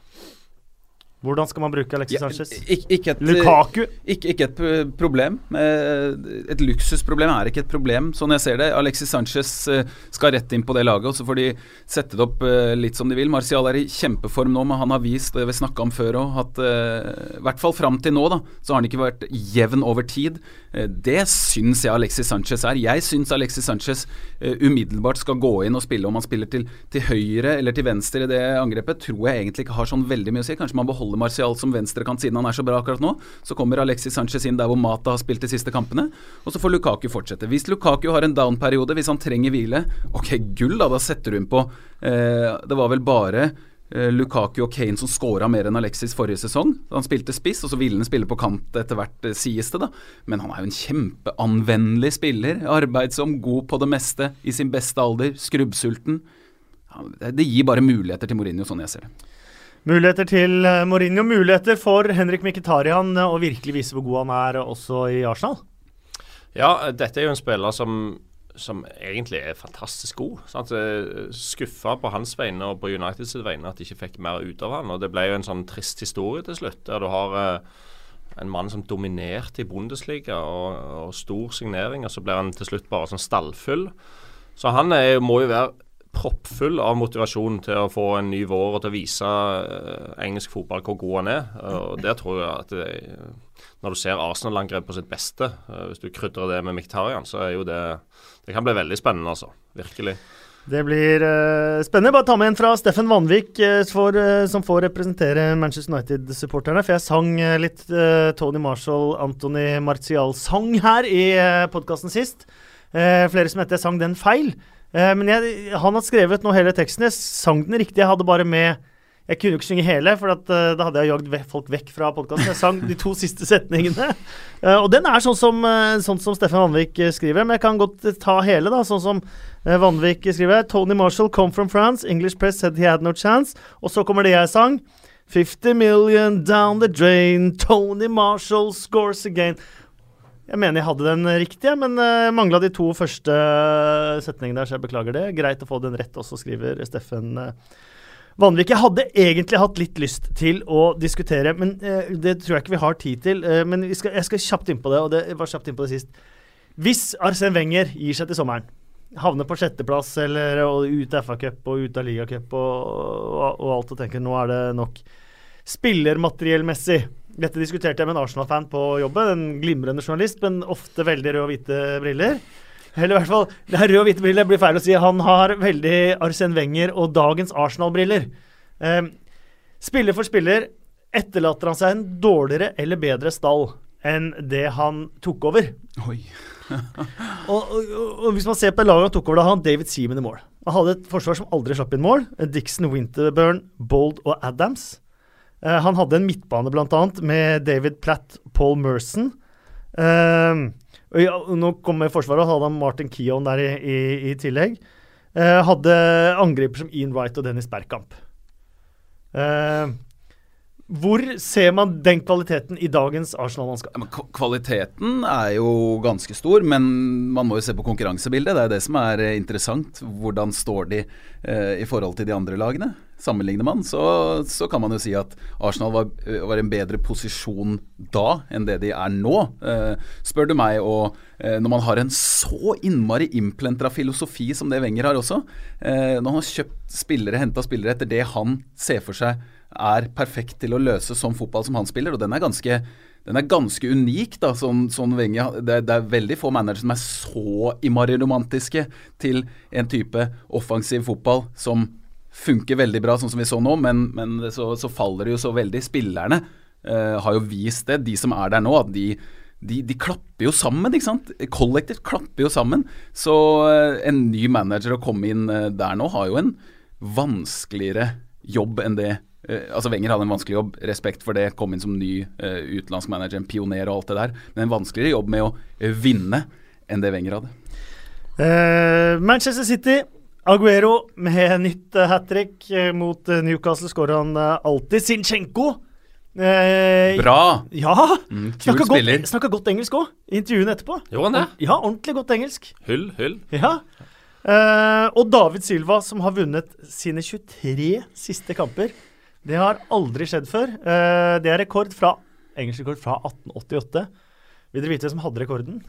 Hvordan skal man bruke Alexis Sanchez? Ikke, ikke, et, Lukaku? Ikke, ikke, et problem. Et luksusproblem er ikke et problem, sånn jeg ser det. Alexis Sanchez eh, skal rett inn på det laget, og så får de sette det opp eh, litt som de vil. Martial er i kjempeform nå, men han har vist det vi snakka om før òg, at eh, i hvert fall fram til nå, da, så har han ikke vært jevn over tid. Det syns jeg Alexis Sanchez er. Jeg syns Alexis Sanchez umiddelbart skal gå inn og spille. Om han spiller til, til høyre eller til venstre i det angrepet, tror jeg egentlig ikke har sånn veldig mye å si. Kanskje man beholder beholde Martial som venstrekant siden han er så bra akkurat nå. Så kommer Alexis Sanchez inn der hvor Mata har spilt de siste kampene. Og så får Lukaku fortsette. Hvis Lukaku har en down-periode, hvis han trenger hvile, ok, gull, da. Da setter du inn på eh, Det var vel bare eh, Lukaku og Kane som scora mer enn Alexis forrige sesong. Han spilte spiss, og så ville han spille på kant etter hvert, eh, sies det, da. Men han er jo en kjempeanvendelig spiller. Arbeidsom, god på det meste, i sin beste alder, skrubbsulten. Det gir bare muligheter til Mourinho, sånn jeg ser det. Muligheter til eh, Mourinho, muligheter for Henrik Mkhitarian eh, å virkelig vise hvor god han er også i Arsenal. Ja, dette er jo en spiller som, som egentlig er fantastisk god. Sant? Skuffa på hans vegne og på Uniteds vegne at de ikke fikk mer ut av han. og Det ble jo en sånn trist historie til slutt, der du har eh, en mann som dominerte i Bundesliga og, og stor signering, og så blir han til slutt bare sånn stallfull. Så han er, må jo være proppfull av motivasjon til å få en ny vår og til å vise uh, engelsk fotball hvor god han er. og Der tror jeg at det, når du ser Arsenal-angrep på sitt beste, uh, hvis du krydrer det med Miktarian, så er jo det Det kan bli veldig spennende, altså. Virkelig. Det blir uh, spennende. Bare ta med en fra Steffen Vanvik, for, som får representere Manchester United-supporterne. For jeg sang litt Tony Marshall, Anthony Martial-sang her i uh, podkasten sist. flere som jeg sang den feil. Uh, men jeg, han har skrevet nå hele teksten. Jeg sang den riktig. Jeg hadde bare med Jeg kunne jo ikke synge hele, for at, uh, da hadde jeg jagd folk vekk fra podkasten. Jeg sang de to *laughs* siste setningene. Uh, og den er sånn som, sånn som Steffen Vanvik skriver, men jeg kan godt ta hele, da. Sånn som Vanvik skriver. Tony Marshall come from France. English press said he had no chance. Og så kommer det jeg sang. 50 million down the drain. Tony Marshall scores again. Jeg mener jeg hadde den riktige, men eh, mangla de to første eh, setningene der, så jeg beklager det. Greit å få den rett også, skriver Steffen uh, Vanvik. Jeg hadde egentlig hatt litt lyst til å diskutere, men det tror jeg ikke vi har tid til. Men skal, jeg skal kjapt inn på det, og det var kjapt inn på det sist. Hvis Arsen Wenger gir seg til sommeren, havner på sjetteplass eller ut av FA-cup og ut av ligacup og, og, og alt og tenker nå er det nok spillermateriellmessig dette diskuterte jeg med en Arsenal-fan på jobben. En glimrende journalist, men ofte veldig røde og hvite briller. Eller i hvert fall, det er røde og hvite briller blir feil å si. Han har veldig Arsen Wenger og dagens Arsenal-briller. Um, spiller for spiller etterlater han seg en dårligere eller bedre stall enn det han tok over. Oi. *laughs* og, og, og, hvis man ser på laget han tok over, da har han David Seaman i mål. Han hadde et forsvar som aldri slapp inn mål. Dixon, Winterburn, Bold og Adams. Eh, han hadde en midtbane bl.a. med David Platt, Paul Merson. Uh, ja, nå kommer Forsvaret, og hadde han Martin Keown der i, i, i tillegg. Uh, hadde angriper som Ian Wright og Dennis Bergkamp. Uh, hvor ser man den kvaliteten i dagens Arsenal-mannskap? Ja, kvaliteten er jo ganske stor, men man må jo se på konkurransebildet. Det er det som er interessant. Hvordan står de i forhold til de andre lagene? Sammenligner man, så, så kan man jo si at Arsenal var, eh, var en bedre posisjon da enn det de er nå. Eh, spør du meg, og eh, når man har en så innmari innplentra filosofi som det Wenger har også, eh, når han har kjøpt spillere, henta spillere etter det han ser for seg er perfekt til å løse som fotball som han spiller, og den er ganske, den er ganske unik. da, sånn, sånn Venge. det, det er veldig få managere som er så innmari romantiske til en type offensiv fotball som funker veldig bra, sånn som vi så nå, men, men så, så faller det jo så veldig. Spillerne eh, har jo vist det, de som er der nå, at de, de, de klapper jo sammen, ikke sant? Kollektivt klapper jo sammen. Så eh, en ny manager å komme inn eh, der nå har jo en vanskeligere jobb enn det eh, altså Wenger hadde en vanskelig jobb, respekt for det, kom inn som ny uh, utenlandsk manager, en pioner og alt det der, men en vanskeligere jobb med å vinne enn det Wenger hadde. Uh, Manchester City. Aguero med nytt uh, hat trick eh, mot eh, Newcastle skårer han eh, alltid. Sinchenko. Eh, Bra! Ja! Mm, Snakka godt, snakka godt engelsk òg, i intervjuene etterpå. Jo, han det? Ja, ordentlig godt engelsk. Hyll, hyll. Ja. Eh, og David Silva, som har vunnet sine 23 siste kamper. Det har aldri skjedd før. Eh, det er rekord fra engelsk rekord fra 1888. Vil dere vite hvem som hadde rekorden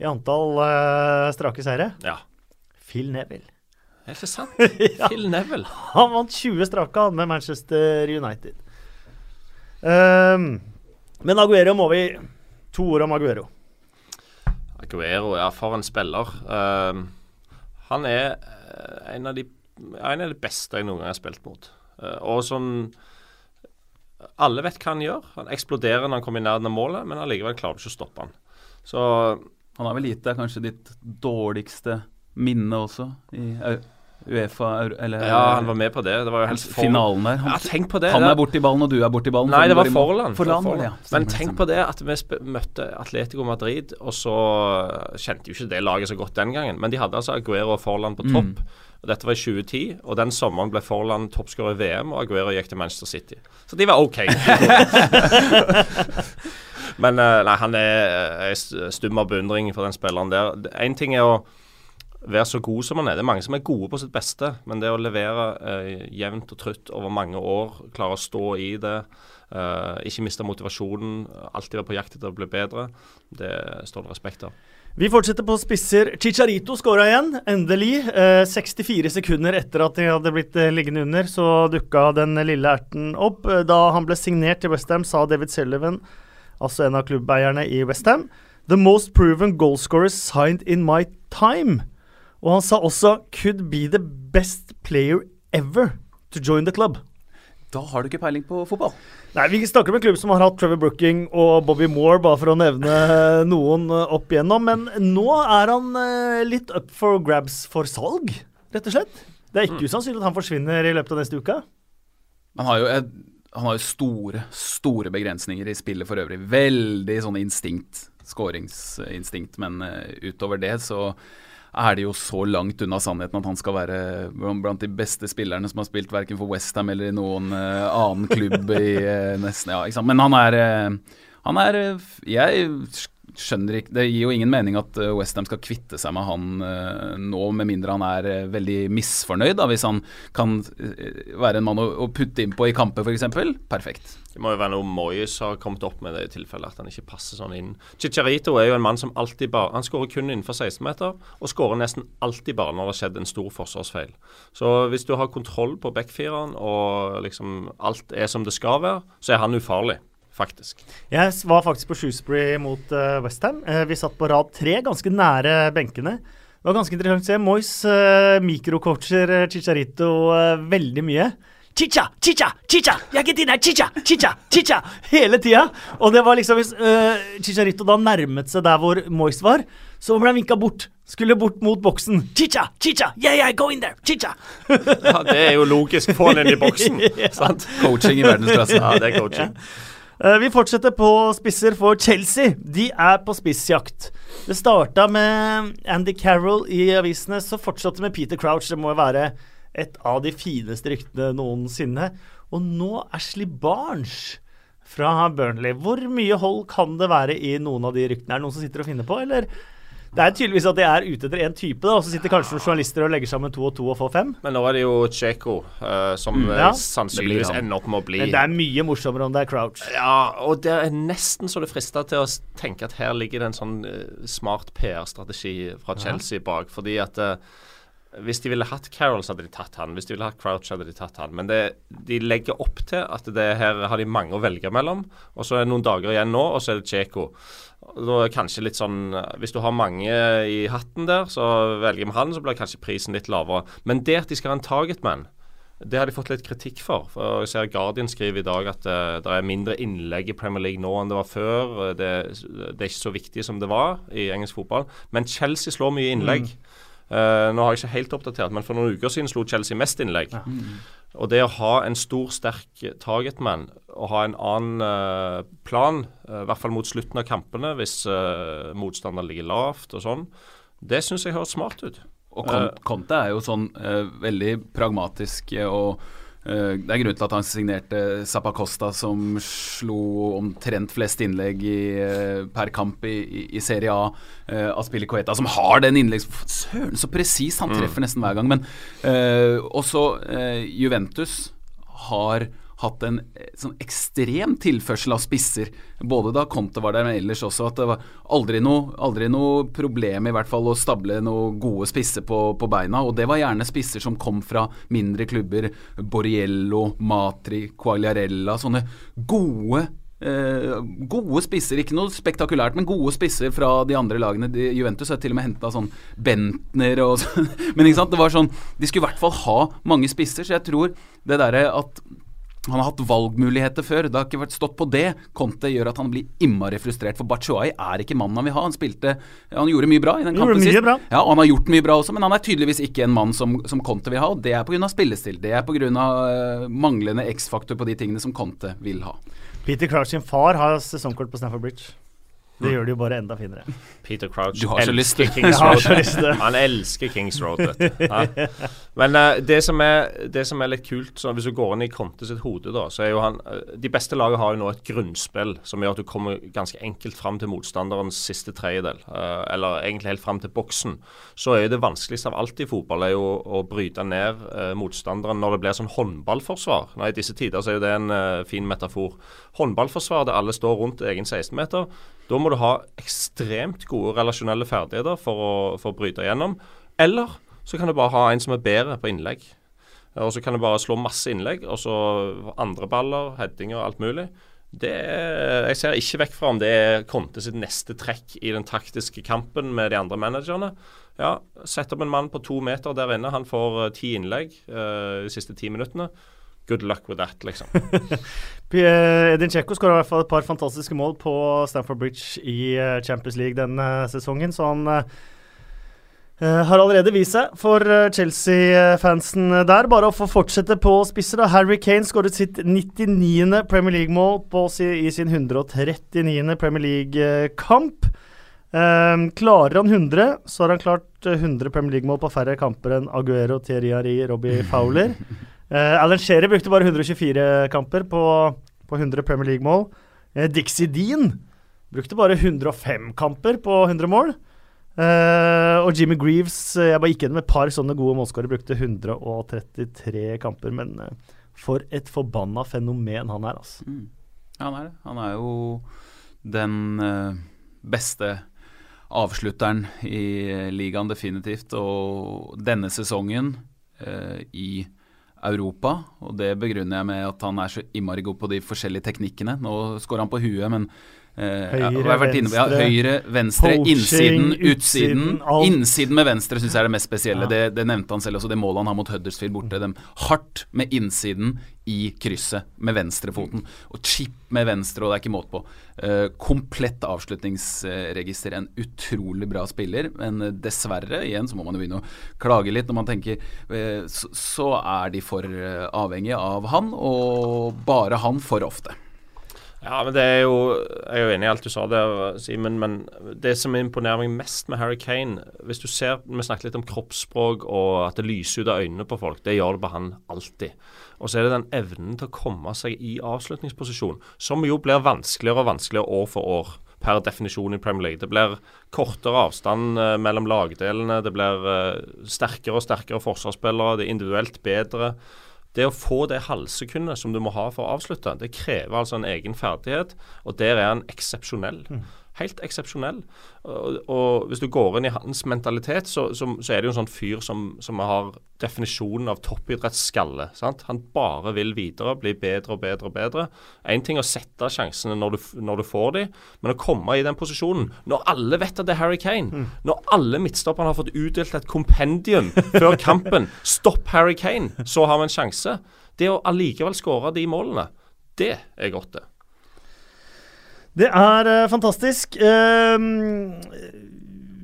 i antall eh, strake seire? Ja. Phil Neville. Er det sant? *laughs* ja. Phil Neville. Han vant 20 strake med Manchester United. Um, men Aguero må vi To ord om Aguero. Aguero, ja, for en spiller. Um, han er eh, en av, de, en av de beste jeg noen gang har spilt mot. Uh, og sånn Alle vet hva han gjør. Han eksploderer når han kommer i nærheten av målet, men allikevel klarer du ikke å stoppe han. Så Han har vel gitt deg kanskje ditt dårligste minne også i Uefa eller ja, han var med på det. Det var jo helt finalen der. Ja, tenk på det. han er borti ballen, og du er borti ballen. Nei, det var. Forland. Forland, For ja. Men tenk på det at vi møtte Atletico Madrid, og så kjente jo ikke det laget så godt den gangen. Men de hadde altså Aguero og Forland på topp. Mm. Og Dette var i 2010, og den sommeren ble Forland toppskårer i VM, og Aguero gikk til Manchester City. Så de var OK. *laughs* *laughs* Men eh, nei, han er, er stum av beundring for den spilleren der. Én ting er å være så god som han er. Det er mange som er gode på sitt beste, men det å levere eh, jevnt og trutt over mange år, klare å stå i det, eh, ikke miste motivasjonen, alltid være på jakt etter å bli bedre, det står det respekt av. Vi fortsetter på spisser. Chicharito skåra igjen, endelig. Eh, 64 sekunder etter at de hadde blitt eh, liggende under, så dukka den lille erten opp. Eh, Da han ble signert til Westham, sa David Sullivan, altså en av klubbeierne i Westham, The most proven goalscorer signed in my time. Og han sa også Could be the best player ever to join the club. Da har du ikke peiling på fotball. Nei, Vi snakker om en klubb som har hatt Trevor Brooking og Bobby Moore, bare for å nevne *laughs* noen eh, opp igjennom. Men nå er han eh, litt up for grabs for salg, rett og slett. Det er ikke usannsynlig at han forsvinner i løpet av neste uke. Han har jo, et, han har jo store, store begrensninger i spillet for øvrig. Veldig sånn instinkt, skåringsinstinkt. Men eh, utover det så er det jo så langt unna sannheten at han skal være blant de beste spillerne som har spilt verken for Westham eller i noen uh, annen klubb i uh, nesten Ja. Men han er uh, Han er Jeg skjønner ikke Det gir jo ingen mening at uh, Westham skal kvitte seg med han eh, nå, med mindre han er eh, veldig misfornøyd. Da, hvis han kan eh, være en mann å putte innpå i kamper, f.eks. Perfekt. Det må jo være noe Moyes har kommet opp med det i tilfelle at han ikke passer sånn inn. Chicharito er jo en mann som alltid bare Han skårer kun innenfor 16-meter, og skårer nesten alltid bare når det har skjedd en stor forsvarsfeil. Så hvis du har kontroll på backfireren, og liksom alt er som det skal være, så er han ufarlig. Faktisk. Jeg var faktisk på Shrewsbury mot uh, Westham. Uh, vi satt på rad tre, ganske nære benkene. Det var ganske interessant å se. Moyes uh, mikrocoacher uh, Chicharito uh, veldig mye. Chicha, chicha, chicha! Jeg er ikke din! Chicha, chicha, chicha! Hele tida. Og det var liksom Hvis uh, Chicharito da nærmet seg der hvor Moyes var, så ble han vinka bort. Skulle bort mot boksen. Chicha, chicha, yeah, yeah, go in there, chicha. Ja, det er jo logisk. Få han inn i boksen. *laughs* sant? Coaching i verdensklasse. Ja, det er coaching. Eh, vi fortsetter på spisser for Chelsea. De er på spissjakt. Det starta med Andy Carroll i avisene, så fortsatte med Peter Crouch. Det må jo være et av de fineste ryktene noensinne. Og nå Ashley Barnes fra Burnley. Hvor mye hold kan det være i noen av de ryktene? Er det noen som sitter og finner på, eller? Det er tydeligvis at de er ute etter én type, da, og så sitter kanskje noen journalister og legger sammen to og to og får fem. Men nå er det jo Cheko uh, som mm, Ja. sannsynligvis ender opp med å bli Men det er mye morsommere om det er Crouch. Ja, og det er nesten så det frister til å tenke at her ligger det en sånn eh, smart PR-strategi fra Chelsea bak. Fordi at eh, hvis de ville hatt Carroll, så hadde de tatt han. Hvis de ville hatt Crouch, hadde de tatt han. Men det, de legger opp til at det her har de mange å velge mellom. Og så er det noen dager igjen nå, og så er det Cheko. Da er kanskje litt sånn Hvis du har mange i hatten der, så velger vi han, så blir kanskje prisen litt lavere. Men det at de skal ha en targetman, det har de fått litt kritikk for. for jeg ser Guardian skriver i dag at uh, det er mindre innlegg i Premier League nå enn det var før. Det, det er ikke så viktig som det var i engelsk fotball. Men Chelsea slår mye innlegg. Uh, nå har jeg ikke helt oppdatert, men for noen uker siden slo Chelsea mest innlegg. Og det å ha en stor, sterk targetman og ha en annen uh, plan, uh, i hvert fall mot slutten av kampene, hvis uh, motstanderen ligger lavt og sånn, det syns jeg høres smart ut. Og Con- Conte er jo sånn veldig pragmatisk og det er grunnen til at han signerte Zappacosta, som slo omtrent flest innlegg i, eh, per kamp i, i, Serie A. Uh, Aspilicueta, som har den innleggs... Søren, så presis! Han treffer nesten hver gang. Men uh, også uh, Juventus har hatt en eh, sånn ekstrem tilførsel av spisser. Både da Conte var der, men ellers også. At det var aldri noe, aldri noe problem i hvert fall å stable noen gode spisser på, på beina. Og det var gjerne spisser som kom fra mindre klubber. Borriello, Matri, Quagliarella. Sånne gode eh, gode spisser, ikke noe spektakulært, men gode spisser fra de andre lagene. De, Juventus har til og med henta sånn Bentner og *laughs* sånn. Men ikke sant, det var sånn De skulle i hvert fall ha mange spisser, så jeg tror det derre at han har hatt valgmuligheter før. Det har ikke vært stått på det. Conte gjør at han blir innmari frustrert, for Batshuayi er ikke mannen han vil ha. Han spilte Han gjorde mye bra i den kampen sist. bra. Ja, og han har gjort mye bra også, men han er tydeligvis ikke en mann som, som Conte vil ha. Og det er pga. spillestil. Det er pga. Uh, manglende X-faktor på de tingene som Conte vil ha. Peter Clark sin far har sesongkort på Stamford Bridge. Det gjør det jo bare enda finere. Peter Crouch til- Kings Road. Han elsker Kings Road, vet du. Ja. Men uh, det, som er, det som er litt kult, så hvis du går inn i Conte sitt hode, da, så er jo han eh, De beste lagene har jo nå et grunnspill som gjør at du kommer ganske enkelt fram til motstanderens siste tredjedel. Uh, eller egentlig helt fram til boksen. Så er jo det vanskeligste av alt i fotball er jo å bryte ned motstanderen når det blir sånn håndballforsvar. Nei, I disse tider så er jo det en fin metafor. Håndballforsvar der alle står rundt egen 16-meter. Da må du ha ekstremt gode relasjonelle ferdigheter for å, for å bryte igjennom. Eller så kan du bare ha en som er bedre på innlegg. Og så kan du bare slå masse innlegg, og så andre baller, headinger alt mulig. Det er, jeg ser ikke vekk fra om det er Conte sitt neste trekk i den taktiske kampen med de andre managerne. Ja, Sett opp en mann på to meter der inne. Han får eh, ti innlegg eh, de siste ti minuttene. Good luck with that, liksom. *laughs* Eh, Edin Dzeko skåra i hvert fall et par fantastiske mål på Stamford Bridge i eh, Champions League denne sesongen, så han eh, eh, har allerede vist seg for eh, Chelsea-fansen der. Bare å få fortsette på spisser. da. Harry Kane skåret sitt 99. Premier League-mål i sin 139. Premier League-kamp. Eh, klarer han 100, så har han klart eh, 100 Premier League-mål på færre kamper enn Aguero, Thierry Ari, Robbie *laughs* Fowler. Eh, Alan Shearer brukte bare 124 kamper på, på 100 Premier League-mål. Eh, Dixie Dean brukte bare 105 kamper på 100 mål. Uh, og Jimmy Greaves Jeg bare gikk gjennom et par sånne gode målskårere. Brukte 133 kamper. Men uh, for et forbanna fenomen han er, altså. Mm. Ja, han er det. Han er jo den uh, beste avslutteren i ligaen, definitivt. Og denne sesongen i Europa, og det begrunner jeg med at han er så innmari god på de forskjellige teknikkene. Nå skårer han på huet, men Høyre, vært inne på- ja, venstre, høyre, venstre, poaching, innsiden, utsiden. utsiden. Innsiden med venstre syns jeg er det mest spesielle. Ja. Det, det nevnte han selv også, det målet han har mot Huddersfield borte. Dem hardt med innsiden i krysset med venstrefoten. Og chip med venstre, og det er ikke måte på. Uh, komplett avslutningsregister. En utrolig bra spiller, men eh, dessverre, igjen så må man jo begynne å klage litt når man tenker uh, så, så er de for eh, avhengige av han, og bare han for ofte. Ja, men det er jo Jeg er jo enig i alt du sa der, Simen. Men det som imponerer meg mest med Harry Kane Hvis du ser Vi snakket litt om kroppsspråk og at det lyser ut av øynene på folk. Det gjør det på han alltid. Og så er det den evnen til å komme seg i avslutningsposisjon, som jo blir vanskeligere og vanskeligere år for år. Per definisjon i Premier League. Det blir kortere avstand eh, mellom lagdelene. Det blir eh, sterkere og sterkere forsvarsspillere. Det er individuelt bedre. Det å få det halvsekundet som du må ha for å avslutte, det krever altså en egen ferdighet, og der er han eksepsjonell. Helt eksepsjonell. Og, og hvis du går inn i hans mentalitet, så, så, så er det jo en sånn fyr som, som har definisjonen av toppidrettsskalle. sant? Han bare vil videre, bli bedre og bedre og bedre. Én ting er å sette sjansene når du, når du får de, men å komme i den posisjonen når alle vet at det er Harry Kane, når alle midtstopperne har fått utdelt et kompendium før kampen Stopp Harry Kane, så har vi en sjanse. Det å allikevel skåre de målene, det er godt, det. Det er uh, fantastisk. Ehm,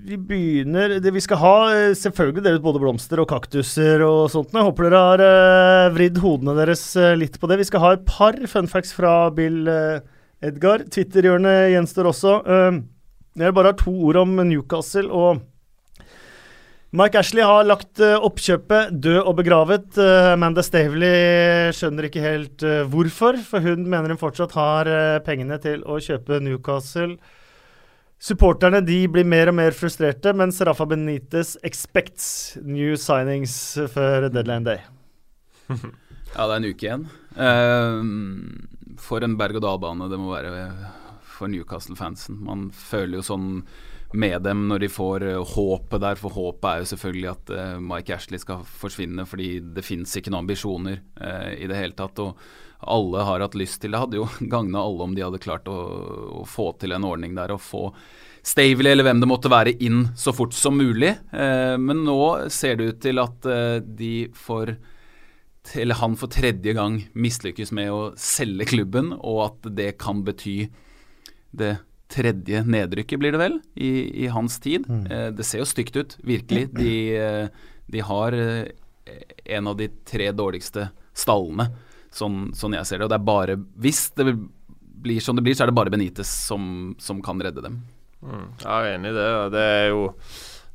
vi begynner det Vi skal ha eh, selvfølgelig delt både blomster og kaktuser og sånt. Jeg håper dere har eh, vridd hodene deres litt på det. Vi skal ha et par fun facts fra Bill Edgar. Twitter-hjørnet gjenstår også. Ehm, jeg har bare ha to ord om Newcastle og Mike Ashley har lagt eh, oppkjøpet død og begravet. Uh, Amanda Stavely skjønner ikke helt eh, hvorfor, for hun mener hun fortsatt har eh, pengene til å kjøpe Newcastle. Supporterne de blir mer og mer frustrerte, mens Rafa Benitez expects new signings før deadline day. *laughs* Ja, det er en uke igjen. Eh, for en berg-og-dal-bane det må være for Newcastle-fansen. Man føler jo sånn med dem når de får eh, håpet der, for håpet er jo selvfølgelig at uh, Mike Ashley skal forsvinne, fordi det fins ikke noen ambisjoner uh, i det hele tatt. og alle har hatt lyst til Det hadde jo *laughs* gagna alle om de hadde klart å, å få til en ordning der og få Stavely eller hvem det måtte være inn så fort som mulig. Eh, men nå ser det ut til at de får eller han for tredje gang mislykkes med å selge klubben, og at det kan bety det tredje nedrykket, blir det vel, i, i hans tid. Eh, det ser jo stygt ut, virkelig. De, eh, de har eh, en av de tre dårligste stallene, sånn, sånn jeg ser det. Og det er bare Hvis det blir som det blir, så er det bare Benitez som, som kan redde dem. Mm. Jeg er enig i det. Det er jo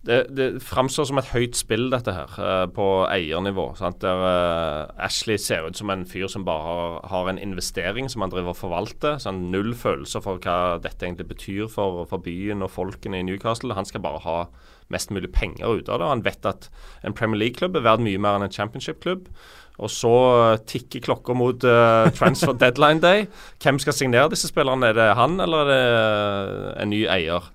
det, det framstår som et høyt spill, dette her, eh, på eiernivå. Sant? Der uh, Ashley ser ut som en fyr som bare har, har en investering som han driver og forvalter. Sånn null følelser for hva dette egentlig betyr for, for byen og folkene i Newcastle. Han skal bare ha mest mulig penger ut av det. Han vet at en Premier League-klubb er verdt mye mer enn en championship-klubb. Og så eh, tikker klokka mot uh, transfer deadline day. Hvem skal signere disse spillerne? Er det han, eller er det en ny eier?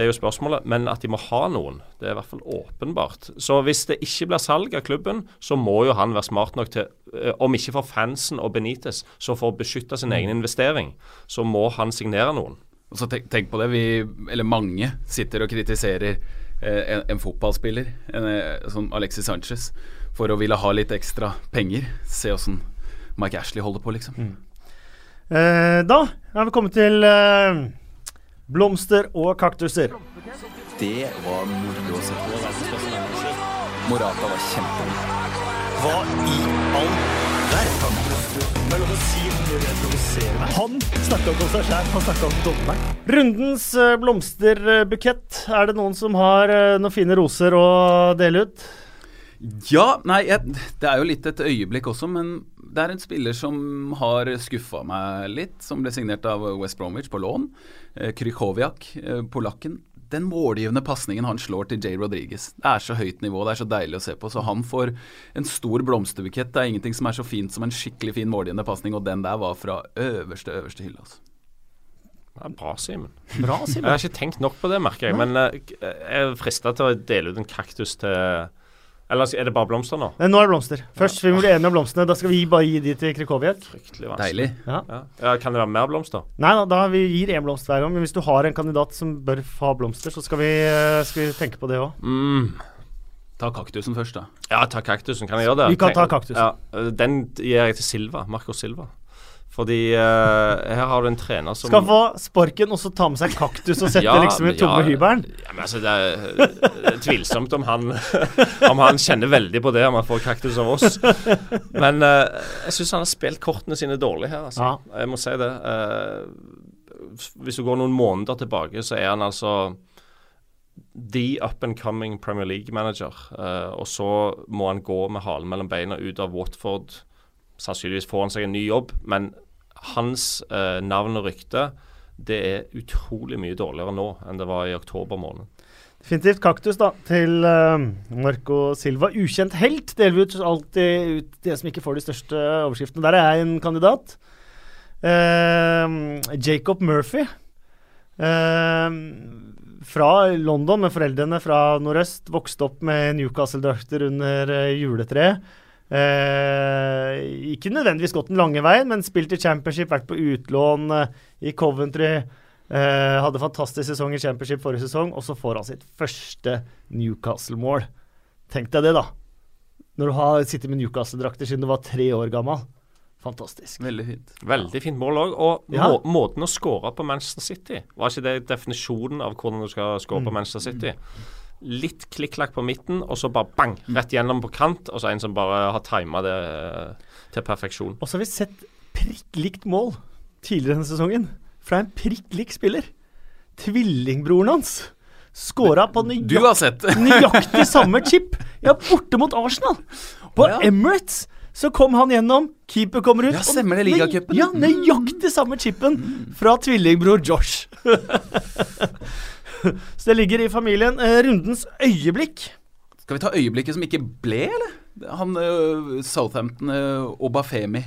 Det er jo spørsmålet, men at de må ha noen, det er i hvert fall åpenbart. Så hvis det ikke blir salg av klubben, så må jo han være smart nok til, eh, om ikke for fansen og Benitez, så for å beskytte sin egen investering, så må han signere noen. Så tenk, tenk på det, vi, eller mange, sitter og kritiserer eh, en, en fotballspiller, en, eh, som Alexis Sanchez, for å ville ha litt ekstra penger. Se åssen Mike Ashley holder på, liksom. Eh, da er vi kommet til eh, blomster og kaktuser. Det var moro å se på. Morata var kjempegod. Hva i all verden? Er. Han snakka ikke om seg sjæl, han snakka om dommeren. Rundens eh, blomsterbukett. Er det noen som har eh, noen fine roser å dele ut? Ja, nei, jeg, det er jo litt et øyeblikk også, men det er en spiller som har skuffa meg litt, som ble signert av West Bromwich på lån. Eh, Krychowiak, eh, polakken. Den målgivende pasningen han slår til Jay Rodriguez. Det er så høyt nivå, det er så deilig å se på. Så han får en stor blomsterbukett. Det er ingenting som er så fint som en skikkelig fin målgivende pasning, og den der var fra øverste, øverste hylle. Altså. Det er bra, Simen. Jeg har ikke tenkt nok på det, merker jeg. Men eh, jeg er frista til å dele ut en kaktus til Eller er det bare blomster nå? Nei, nå er det blomster. Først vi må bli enige om blomstene. Da skal vi bare gi de til Krikoviak. Fryktelig vanskelig. Deilig. Ja. Ja. ja, Kan det være mer blomster? Nei da, da vi gir én blomst hver gang. Men hvis du har en kandidat som bør ha blomster, så skal vi, eh, skal vi tenke på det òg. Mm. Ta kaktusen først, da. Ja, ta kaktusen. Kan jeg gjøre det? Vi kan ta kaktusen. Ja, den gir jeg til Silva. Marco Silva. Fordi uh, her har du en trener som Skal få sparken og så ta med seg kaktus og sette *laughs* Ja, liksom i tomme ja. hybelen. Ja, men altså, det er, det er tvilsomt om han *laughs* Om han kjenner veldig på det om han får kaktus av oss. Men uh, jeg syns han har spilt kortene sine dårlig her, altså. Ja. Jeg må si det. Uh, hvis du går noen måneder tilbake, så er han altså the up and coming Premier League-manager. Eh, og så må han gå med halen mellom beina ut av Watford. Sannsynligvis får han seg en ny jobb, men hans eh, navn og rykte det er utrolig mye dårligere nå enn det var i oktober måned. Definitivt kaktus, da, til uh, Marco Silva. Ukjent helt deler vi ut alltid ut det som ikke får de største overskriftene. Der er jeg en kandidat. Eh, Jacob Murphy. Eh, fra London, med foreldrene fra nordøst. Vokste opp med Newcastle-drakter under uh, juletreet. Eh, ikke nødvendigvis gått den lange veien, men spilt i championship, vært på utlån eh, i Coventry. Eh, hadde fantastisk sesong i championship forrige sesong, og så får han sitt første Newcastle-mål. Tenk deg det, da. Når du har sittet med Newcastle-drakter siden du var tre år gammel. Fantastisk. Veldig fint. Veldig fint mål òg. Og Ja. må, måten å skåre på Manchester City Var ikke det definisjonen av hvordan du skal skåre på Mm. Manchester City? Litt klikk-klakk på midten, og så bare bang! Rett gjennom på kant. Og så en som bare har tima det eh, til perfeksjon. Og så har vi sett prikk likt mål tidligere denne sesongen fra en prikk lik spiller. Tvillingbroren hans skåra på nøyakt, *laughs* nøyaktig, samme chip. Ja, borte mot Arsenal. På ja. Emirates så kom han gjennom, keeper kommer ut Ja, stemmer det, ligacupen. Ja, nøyaktig samme chipen fra tvillingbror Josh. *laughs* *laughs* så det ligger i familien. Eh, rundens øyeblikk. Skal vi ta øyeblikket som ikke ble, eller? Han uh, Southampton, uh, Obafemi,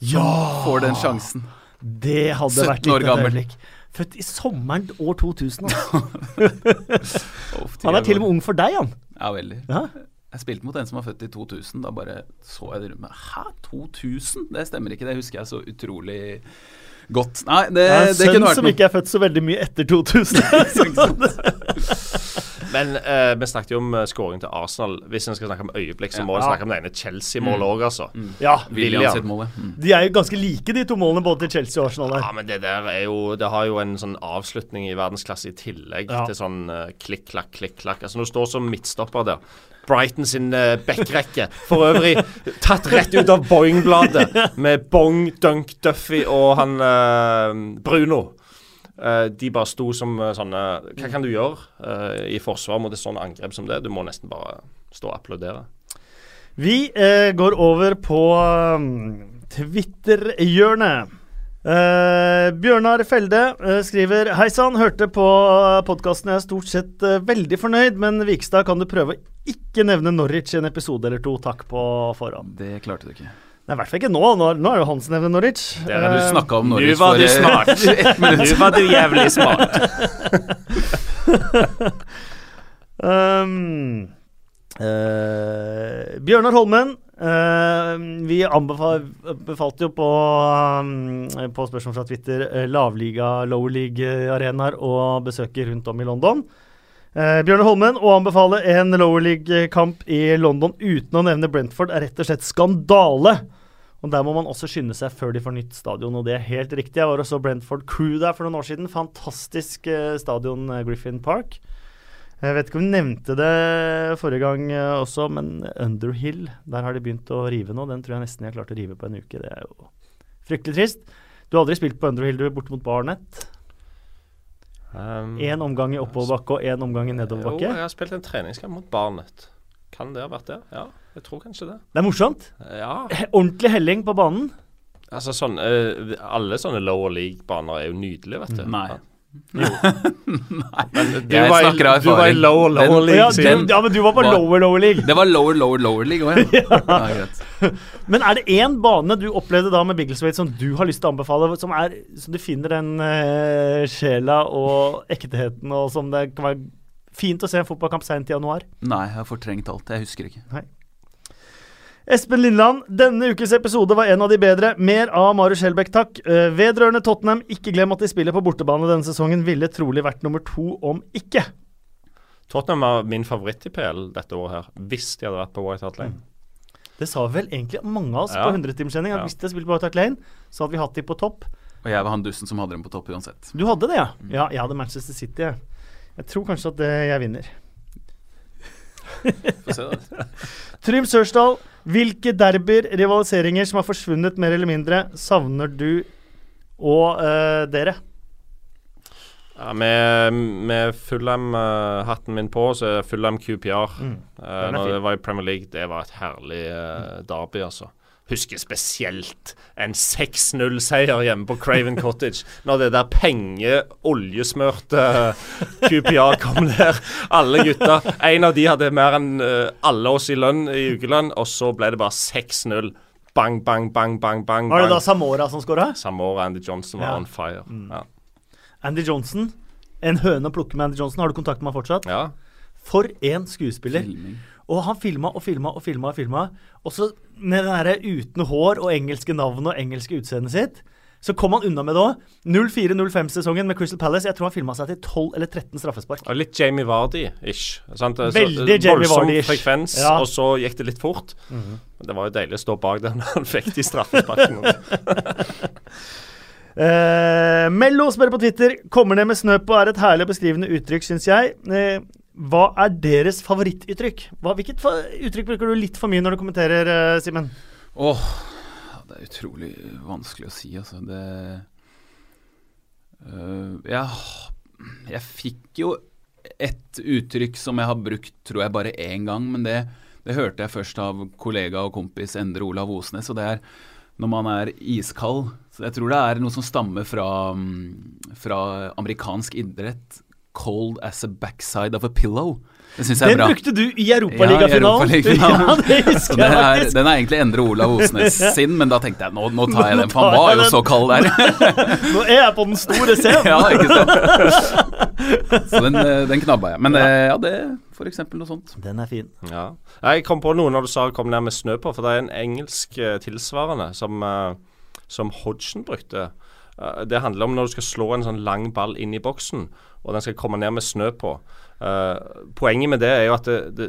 Ja! får den sjansen. Det hadde vært litt år et øyeblikk. Født i sommeren år 2000. Altså. *laughs* Han er til og med ung for deg, han. Ja, veldig. Ja. Jeg spilte mot en som var født i 2000. Da bare så jeg det rundt meg. Hæ, 2000? Det stemmer ikke. Det husker jeg så utrolig godt. Nei, det, Det er en det kunne sønn vært som noe. ikke er født så veldig mye etter 2000. *laughs* Men eh, vi snakket jo om skåringen skåring til Arsenal. Hvis en skal snakke om øyeblikk, så må en Ja. snakke om det ene Chelsea-målet òg, altså. ja, William William. sitt mål, ja. mm. de er jo ganske like, de to målene, både til Chelsea og Arsenal. Ja, men det der er jo Det har jo en sånn avslutning i verdensklasse i tillegg Ja. til sånn uh, klikk-klakk, klikk-klakk. Altså, når du står som midtstopper der Brighton sin uh, backrekke. For øvrig tatt rett ut av Boeing-bladet med Bong, Dunk, Duffy og han uh, Bruno. Uh, de bare sto som sånne Hva kan du gjøre i forsvar mot et sånt angrep som det? Du må nesten bare stå og applaudere. Vi går over på um, Twitter-hjørnet. Eh, Bjørnar Felde uh, skriver Hei sann, hørte på podkasten. Jeg er stort sett uh, veldig fornøyd, men Vikstad, kan du prøve å ikke nevne Norwich i en episode eller to? Takk på forhånd. Det klarte du ikke. Nei, i hvert fall ikke nå. Nå, nå er det jo han som nevner Norwich. Der Du Eh, snakka om Nå Norwich var du for, eh, smart. *laughs* ett minutt. Nå var du jævlig smart. *laughs* *laughs* Um, eh, Bjørnar Holmen, eh, vi anbefalte jo på, um, på spørsmål fra Twitter uh, lavliga, lower league-arenaer og besøker rundt om i London. Uh, Bjørnar Holmen å anbefale en lower league-kamp i London uten å nevne Brentford er rett og slett skandale. Og Der må man også skynde seg før de får nytt stadion, og det er helt riktig. Jeg var og så Brentford Crew der for noen år siden. Fantastisk eh, stadion, eh, Griffin Park. Jeg vet ikke om vi nevnte det forrige gang eh, også, men Underhill, der har de begynt å rive nå. Den tror jeg nesten jeg har klart å rive på en uke. Det er jo fryktelig trist. Du har aldri spilt på Underhill, du er borte mot Barnet. Um, omgang i oppoverbakke og én omgang i nedoverbakke? Jo, jeg har spilt en treningskamp mot Barnet. Kan det ha vært det? Ja, jeg tror kanskje det. Det er morsomt. Ja, *laughs* Ordentlig helling på banen. altså sånn eh, Alle sånne lower league-baner er jo nydelige, vet du. Nei. Ja. *laughs* Nei. Men du Jeg var snakker av Du var i low, lower, lower Den- league. Ja, siden. ja, men du var på Var- lower, lower league. Det var lower, lower, lower league òg, *laughs* ja. ja. ja *laughs* Men er det én bane du opplevde da med Biggleswade som du har lyst til å anbefale, som, er, som du finner den uh, sjela og ekteheten, og som det kan være Fint å se en fotballkamp seint i januar. Nei, jeg har fortrengt alt. Jeg husker ikke. Espen Lindland, denne ukes episode var en av de bedre. Mer av Marius Skjelbæk, takk. Eh, vedrørende Tottenham, ikke glem at de spiller på bortebane denne sesongen. Ville trolig vært nummer to om ikke. Tottenham var min favoritt i PL dette året her, hvis de hadde vært på White Hart Lane. Det sa vel egentlig mange av oss Ja. på 100-timerssending. At Ja. hvis de hadde spilt på White Hart Lane, så hadde vi hatt de på topp. Og jeg var han dussen som hadde dem på topp uansett. Du hadde det, ja? Ja, jeg hadde Manchester City. Jeg, jeg tror kanskje at det, jeg vinner. Trym Sørsdal, hvilke derbyer, rivaliseringer som har forsvunnet mer eller mindre, savner du og uh, dere? Ja, med med Fulham-hatten min på, så er Fulham QPR. Mm. uh, når det var i Premier League, det var et herlig uh, derby, altså. Husker spesielt en 6-0-seier hjemme på Craven Cottage. Når det der penge-oljesmørte QPR kom der. Alle gutta. En av de hadde mer enn eh, alle oss i lønn i ukelønn, og så ble det bare 6-0. Bang, bang, bang, bang. bang, Var det da. Samora som skåra? Samora Andy Johnson var Ja. on fire. Mm. Ja. Andy Johnson. En høne å plukke med Andy Johnson. Har du kontakt med ham fortsatt? ja. For en skuespiller. Filming. Og han filma og filma og filma. Og filma Og så med den derre uten hår og engelske navn og engelske utseendet sitt, så kom han unna med det òg. 04-05-sesongen med Crystal Palace. Jeg tror han filma seg til 12 eller 13 straffespark. Og litt Jamie Vardy-ish. Veldig Jamie Vardy-ish. frekvens, Ja. og så gikk det litt fort. Men det var jo deilig å stå bak den *laughs* han fikk de straffesparkene. *laughs* Eh, Mello spør på Twitter Kommer ned med snø på er et herlig og beskrivende uttrykk, syns jeg. Eh, hva er deres favorittuttrykk? Hva, hvilket fa uttrykk bruker du litt for mye når du kommenterer, uh, Simen? Åh, det er utrolig vanskelig å si, altså. Det uh, ja, Jeg fikk jo et uttrykk som jeg har brukt, tror jeg, bare én gang, men det, det hørte jeg først av kollega og kompis Endre Olav Osnes, og det er når man er iskald. Så jeg tror det er noe som stammer fra, mm, fra amerikansk idrett. Cold as a backside of a pillow. Det syns jeg er bra. Den brukte du i Ja, i Europaligafinalen! Europaligafinalen. *laughs* ja, det husker den jeg er, faktisk. den er egentlig Endre Olav Osnes *laughs* sin, men da tenkte jeg nå, nå tar jeg den, for han var jo så kald der. *laughs* Nå er jeg på den store scenen! ja, ikke sant? Så den, eh, den knabba jeg. Men eh, ja, det for eksempel noe sånt. Den er fin. Ja. Jeg kom på noe når du sa 'kom ned med snø på', for det er en engelsk eh, tilsvarende som, som Hodgson brukte. Det handler om når du skal slå en sånn lang ball inn i boksen, og den skal komme ned med snø på. Uh, poenget med det er jo at det, det,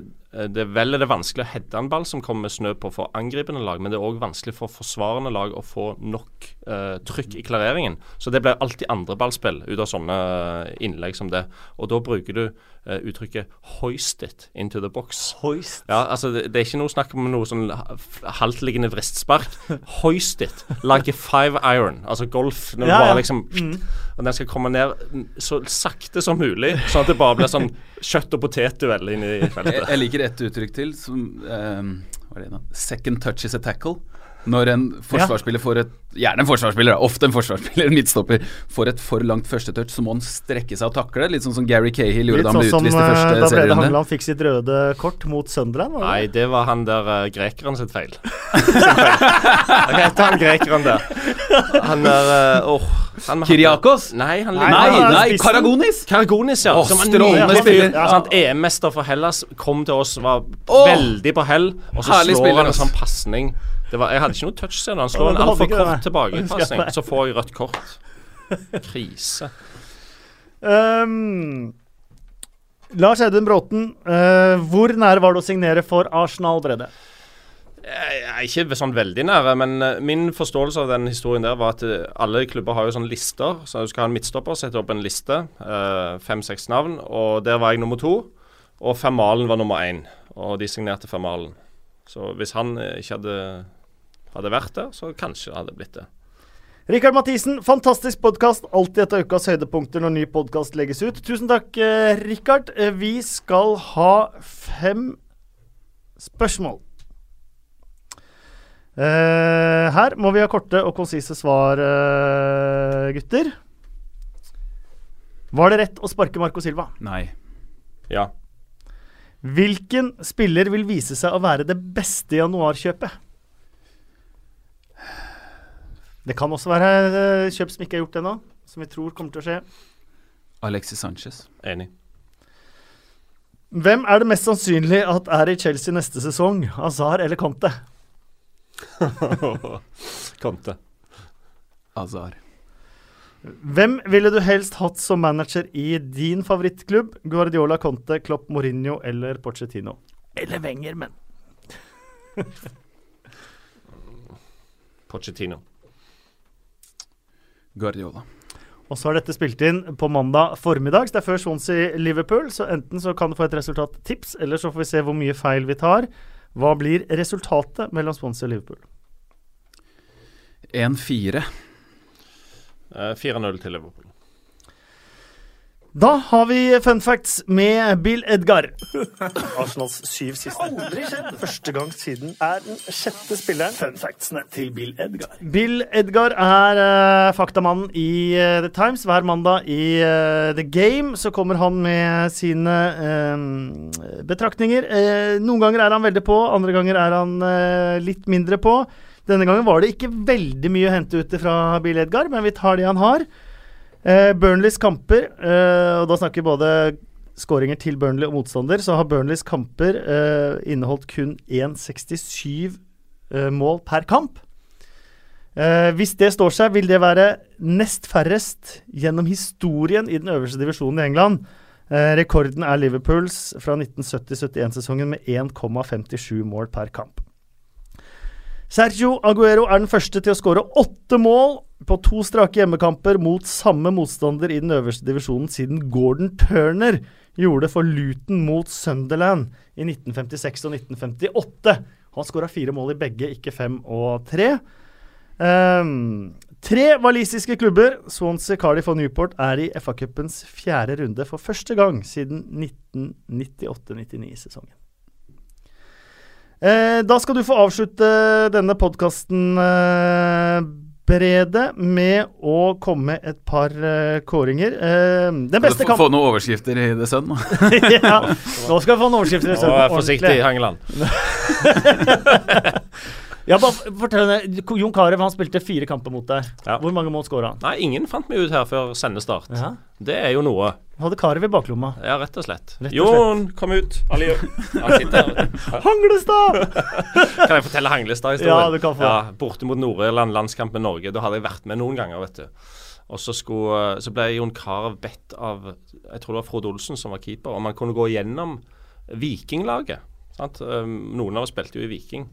det er vel er det vanskelig å heade en ball som kommer med snø på for angripende lag, men det er òg vanskelig for forsvarende lag å få nok uh, trykk i klareringen. Så det blir alltid andreballspill ut av sånne eh, innlegg som det. Og da bruker du eh, uttrykket 'hoist it into the box'. Hoist. Ja, altså det, det er ikke noe snakk om noe sånn haltliggende vristspark. *laughs* Hoist it like a five iron. Altså golf. Når du Ja, ja. bare liksom Og den skal komme ned så sakte som mulig, sånn at det bare blir sånn kjøtt og potetduell i Jeg, feltet. jeg liker et uttrykk til som um, Hva er det da? Second touch is a tackle. Når en forsvarsspiller får et Gjerne en forsvarsspiller, da, ofte en forsvarsspiller, *laughs* en midtstopper, får et for langt første touch, så må han strekke seg og takle. Litt sånn som Gary Cahill gjorde da han sånn ble som utvist i eh, første da Brede serierunde. Hangeland fikk sitt røde kort mot Sunderland. Nei, det? det var han der uh, grekeren sitt feil. *laughs* Hva heter han grekeren der? Han der uh, han med- Kyriakos? Nei, han Nei, Nei, han nei. Karagonis! Karagonis, ja. Åh, som var strålende spiller. Ja. Sant, EM-mester for Hellas kom til oss, var oh, veldig på hell, og så slår spiller, han en sånn pasning. Det var, jeg hadde ikke noe touchscene. Han slår en altfor kort tilbakepasning, *laughs* så får jeg rødt kort. Krise. Um, Lars Audun Bråten, uh, hvor nære var det å signere for Arsenal, er ikke sånn veldig nære, men eh, min forståelse av den historien der var at eh, alle klubber har jo sånne lister. Så du skal ha en midtstopper, sette opp en liste. Fem-seks navn. Og der var jeg nummer to. Og Fermalen var nummer én. Og de signerte Fermalen. Så hvis han ikke hadde, hadde vært der, så kanskje det hadde blitt det. Rikard Mathisen, fantastisk podkast. Alltid et av ukas høydepunkter når ny podkast legges ut. Tusen takk, eh, Rikard. Eh, vi skal ha fem spørsmål. Uh, her må vi ha korte og konsise svar, uh, gutter. Var det rett å sparke Marco Silva? Nei. Ja. Hvilken spiller vil vise seg å være det beste januarkjøpet? Det kan også være eh, kjøp som ikke er gjort ennå, som vi tror kommer til å skje. Alexis Sanchez. Enig. Hvem er det mest sannsynlig at er i Chelsea neste sesong? Azar eller Conte? *laughs* Conte. Azar. Hvem ville du helst hatt som manager i din favorittklubb? Guardiola, Conte, Klopp, Mourinho eller Pochettino? Eller Wenger, men Pochettino. Guardiola. Og så har dette spilt inn på mandag formiddag. Så det er før Swansea-Liverpool. Så enten så kan du få et resultattips, eller så får vi se hvor mye feil vi tar. Hva blir resultatet mellom Swansea og Liverpool? 1-4. Eh, 4-0 til Liverpool. Da har vi fun facts med Bill Edgar. *laughs* Arsenals syv siste. Aldri skjedd. Første gang siden er den sjette spilleren. Fun factsene til Bill Edgar. Bill Edgar er uh, faktamannen i uh, The Times. Hver mandag i uh, The Game så kommer han med sine betraktninger. noen ganger er han veldig på, andre ganger er han litt mindre på. Denne gangen var det ikke veldig mye å hente ut fra Bill Edgar, men vi tar det han har. Uh, Burnleys kamper, eh, og da snakker vi både skåringer til Burnley og motstander, så har Burnleys kamper eh, inneholdt kun 1,67 mål per kamp. hvis det står seg, vil det være nest færrest gjennom historien i den øverste divisjonen i England. rekorden er Liverpools fra 1970-71-sesongen med 1,57 mål per kamp. Sergio Aguero er den første til å skåre åtte mål på to strake hjemmekamper mot samme motstander i den øverste divisjonen siden Gordon Turner gjorde det for Luton mot Sunderland i 1956 og 1958. Han skåra fire mål i begge, ikke fem og tre. Um, tre walisiske klubber, Swansea, Cardiff og Newport, er i FA-cupens fjerde runde for første gang siden 1998-99-sesongen. Eh, da skal du få avslutte denne podkasten, eh, Brede, med å komme med et par eh, kåringer. Eh, den beste kampen Få noen overskrifter i The Sun, *laughs* ja, nå skal vi få noen overskrifter i The Sun. Vær forsiktig, Hangeland. *laughs* Ja, bare fortell deg, Jon Carew han spilte fire kamper mot deg. Ja. Hvor mange mål skåra han? Nei, Ingen fant meg ut her før sendestart. Ja. Det er jo noe. Hadde Carew i baklomma. Ja, rett og slett. Rett og Jon, slett. kom ut. Ali, *laughs* Hanglestad! *laughs* kan jeg fortelle Hanglestad-historien? Ja, du kan få. Ja, borte mot Nord-Irland, landskamp med Norge. Da hadde jeg vært med noen ganger, vet du. Og så, skulle, så ble Jon Carew bedt av jeg tror det var Frode Olsen som var keeper, om han kunne gå gjennom Vikinglaget. Sant? Noen av oss spilte jo i Viking.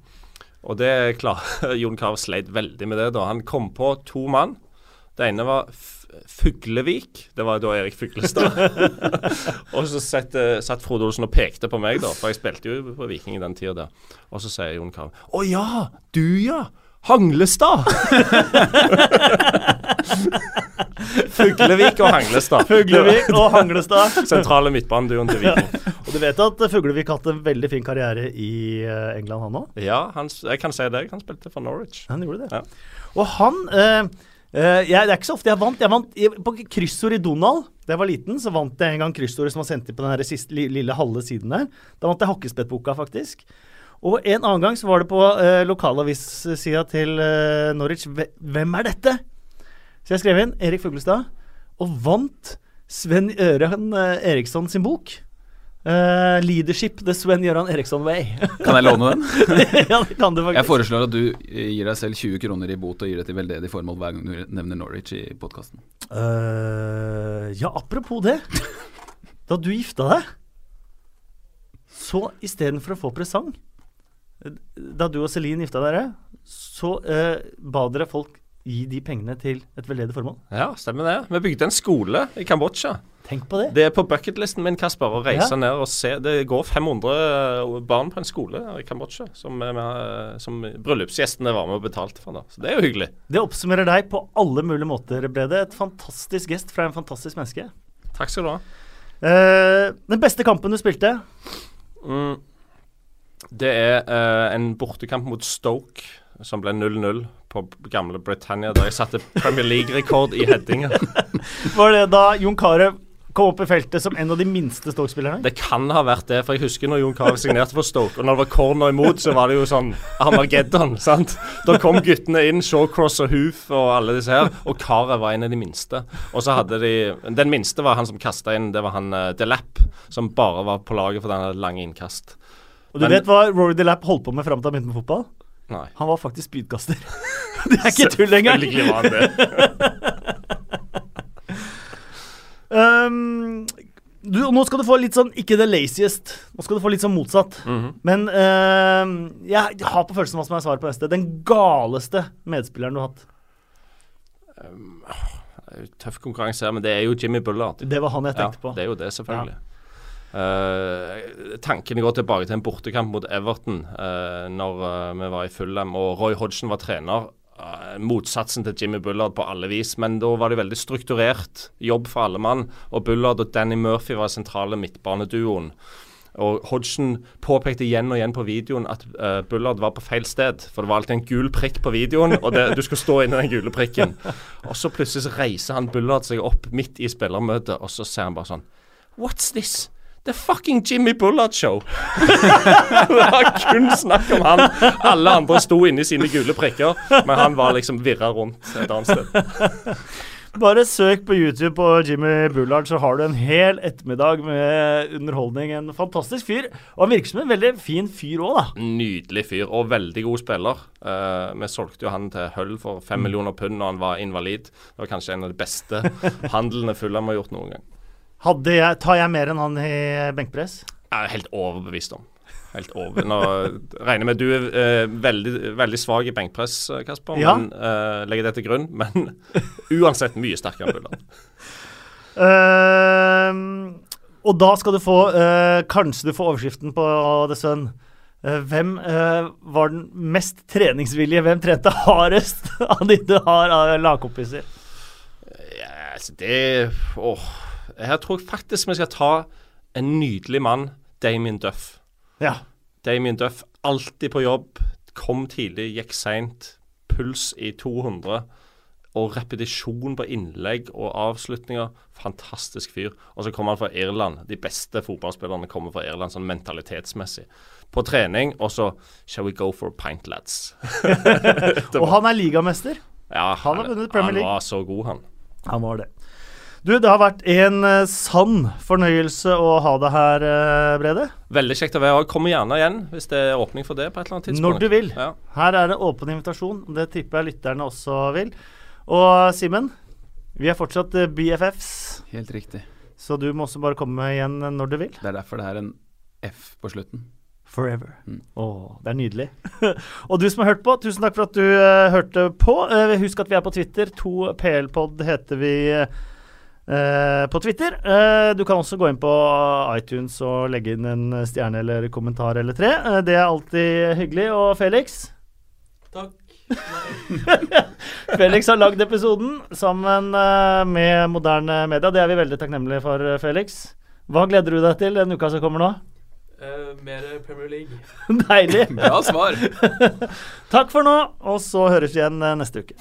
Og det klar, *laughs* Jon Carew sleit veldig med det. da. Han kom på to mann. Det ene var Fuglevik. Det var da Erik Fuglestad. *laughs* og så satt, satt Frode Olsen og pekte på meg, da, for jeg spilte jo på Viking i den tida. Og så sier Jon Carew Å ja, du ja! Hanglestad! Fuglevik og Hanglestad. Fuglevik og Hanglestad. Sentrale midtbaneduoen til Viking. Ja. Og du vet at Fuglevik har hatt en veldig fin karriere i eh, England, han òg? Ja, han, jeg kan si det. Han spilte for Norwich. Han gjorde det. Ja. Og han uh, uh, jeg, Det er ikke så ofte jeg vant. Jeg vant jeg, på kryssord i Donald. Da jeg var liten, så vant jeg en gang kryssordet som var sendt inn på den siste, lille halve siden der. Da vant jeg Hakkespettboka, faktisk. Og en annen gang så var det på eh, lokalavissida til eh, Norwich Hvem er dette? Så jeg skrev inn Erik Fuglestad, og vant Sven Øren eh, Eriksson sin bok. Uh, leadership the Sven Gøran Eriksson Way. *laughs* kan jeg låne den? *laughs* ja, det kan du faktisk. Jeg foreslår at du gir deg selv 20 kroner i bot og gir det til veldedig formål hver gang du nevner Norwich i podkasten. Uh, ja, apropos det. *laughs* Da du gifta deg, så istedenfor å få presang Da du og Celine gifta dere, så eh, ba dere folk gi de pengene til et veldedig formål. Ja, stemmer det. Vi bygde en skole i Kambodsja. Tenk på det. Det er på bucketlisten min, Kasper, å reise ja. ned og se. Det går 500 eh, barn på en skole i Kambodsja som, som bryllupsgjestene var med og betalte for. Da. Så det er jo hyggelig. Det oppsummerer deg på alle mulige måter, Brede. Et fantastisk gest fra en fantastisk menneske. Takk skal du ha. Eh, den beste kampen du spilte? Mm, det er uh, en bortekamp mot Stoke som ble 0-0 på gamle Britannia, der jeg satte Premier League-rekord i headinger. *laughs* Var det da Jon Carew kom opp i feltet som en av de minste Stoke-spillerne? Det kan ha vært det, for jeg husker når Jon Carew signerte for Stoke, og når det var corner imot, så var det jo sånn Armageddon. sant? Da kom guttene inn, Shawcross og Hoof og alle disse her, og Carew var en av de minste. Og så hadde de Den minste var han som kasta inn, det var han uh, Delap, som bare var på laget for denne lange innkast. Og du Men- vet hva Rory DeLapp holdt på med fram til han begynte med fotball? Nei. Han var faktisk spydkaster. *laughs* det er ikke tull engang. Selvfølgelig var han det. *laughs* Um, du, nå skal du få litt sånn Ikke the laziest. Nå skal du få litt sånn motsatt. Mhm. Men uh, jeg har på følelsen hva som er svaret på neste. Den galeste medspilleren du har hatt. Er jo Tøff konkurranse her, men det er jo Jimmy Bullard. Det var han jeg tenkte ja, på. Det er jo det, selvfølgelig. Uh, tankene går tilbake til en bortekamp mot Everton uh, når uh, vi var i Fulham og Roy Hodgson var trener. Uh, motsatsen til Jimmy Bullard på alle vis, men da var det veldig strukturert jobb for alle mann. Og Bullard og Danny Murphy var sentrale midtbaneduoen. Og Hodgson påpekte igjen og igjen på videoen at uh, Bullard var på feil sted. For det var alltid en gul prikk på videoen, og det, du skulle stå inni den gule prikken. Og så plutselig reiser han Bullard seg opp midt i spillermøtet, og så ser han bare sånn What's this? The fucking Jimmy Bullard Show. *laughs* det var kun snakk om han. Alle andre sto inni sine gule prikker, men han var liksom virra rundt et annet sted. Bare søk på YouTube på Jimmy Bullard, så har du en hel ettermiddag med underholdning. En fantastisk fyr. Og han virker som en veldig fin fyr òg, da. Nydelig fyr, og veldig god spiller. Uh, vi solgte jo han til Hull for fem millioner pund når han var invalid. Det var kanskje en av de beste *laughs* handlene Fulham har gjort noen gang. Jeg, tar jeg mer enn han i benkpress? Jeg er helt overbevist om. Helt over. Nå regner med du er eh, veldig, veldig svak i benkpress, eh, Kasper. Ja. Men, eh, legger det til grunn. Men *laughs* uansett mye sterkere enn Bulland. uh, og da skal du få uh, Kanskje du får overskriften på The Sun. Uh, hvem eh, var den mest treningsvillige? Hvem trente hardest *laughs* av de du har av lagkompiser? Ja, altså det Åh. Her tror jeg faktisk vi skal ta en nydelig mann, Damien Duff. Ja. Damien Duff, alltid på jobb. Kom tidlig, gikk seint. Puls i 200. Og repetisjon på innlegg og avslutninger. Fantastisk fyr. Og så kommer han fra Irland. De beste fotballspillerne kommer fra Irland sånn mentalitetsmessig. På trening, og så Shall we go for pint, lads? *laughs* Og han er ligamester. Ja, Han har vunnet Premier League. Han var så god, han. Han var det. Du, det har vært en eh, sann fornøyelse å ha deg her, eh, Brede. Veldig kjekt å være her. Kom gjerne igjen hvis det er åpning for det på et eller annet tidspunkt. Når du vil. Ja. Her er det åpen invitasjon. Det tipper jeg lytterne også vil. Og Simen, vi er fortsatt eh, BFFs, Helt riktig. så du må også bare komme igjen når du vil. Det er derfor det er en F på slutten. Forever. Mm. Åh, det er nydelig. *laughs* og du som har hørt på, tusen takk for at du uh, hørte på. Uh, husk at vi er på Twitter. 2PLpod heter vi eh, på Twitter. Uh, du kan også gå inn på iTunes og legge inn en stjerne eller kommentar eller tre. Uh, det er alltid hyggelig. Og Felix? Takk. *laughs* Felix har lagd episoden sammen med moderne media. Det er vi veldig takknemlige for, Felix. Hva gleder du deg til den uka som kommer nå? Uh, mer Premier League. *laughs* Deilig. Bra svar! *laughs* Takk for nå, og så høres vi igjen neste uke.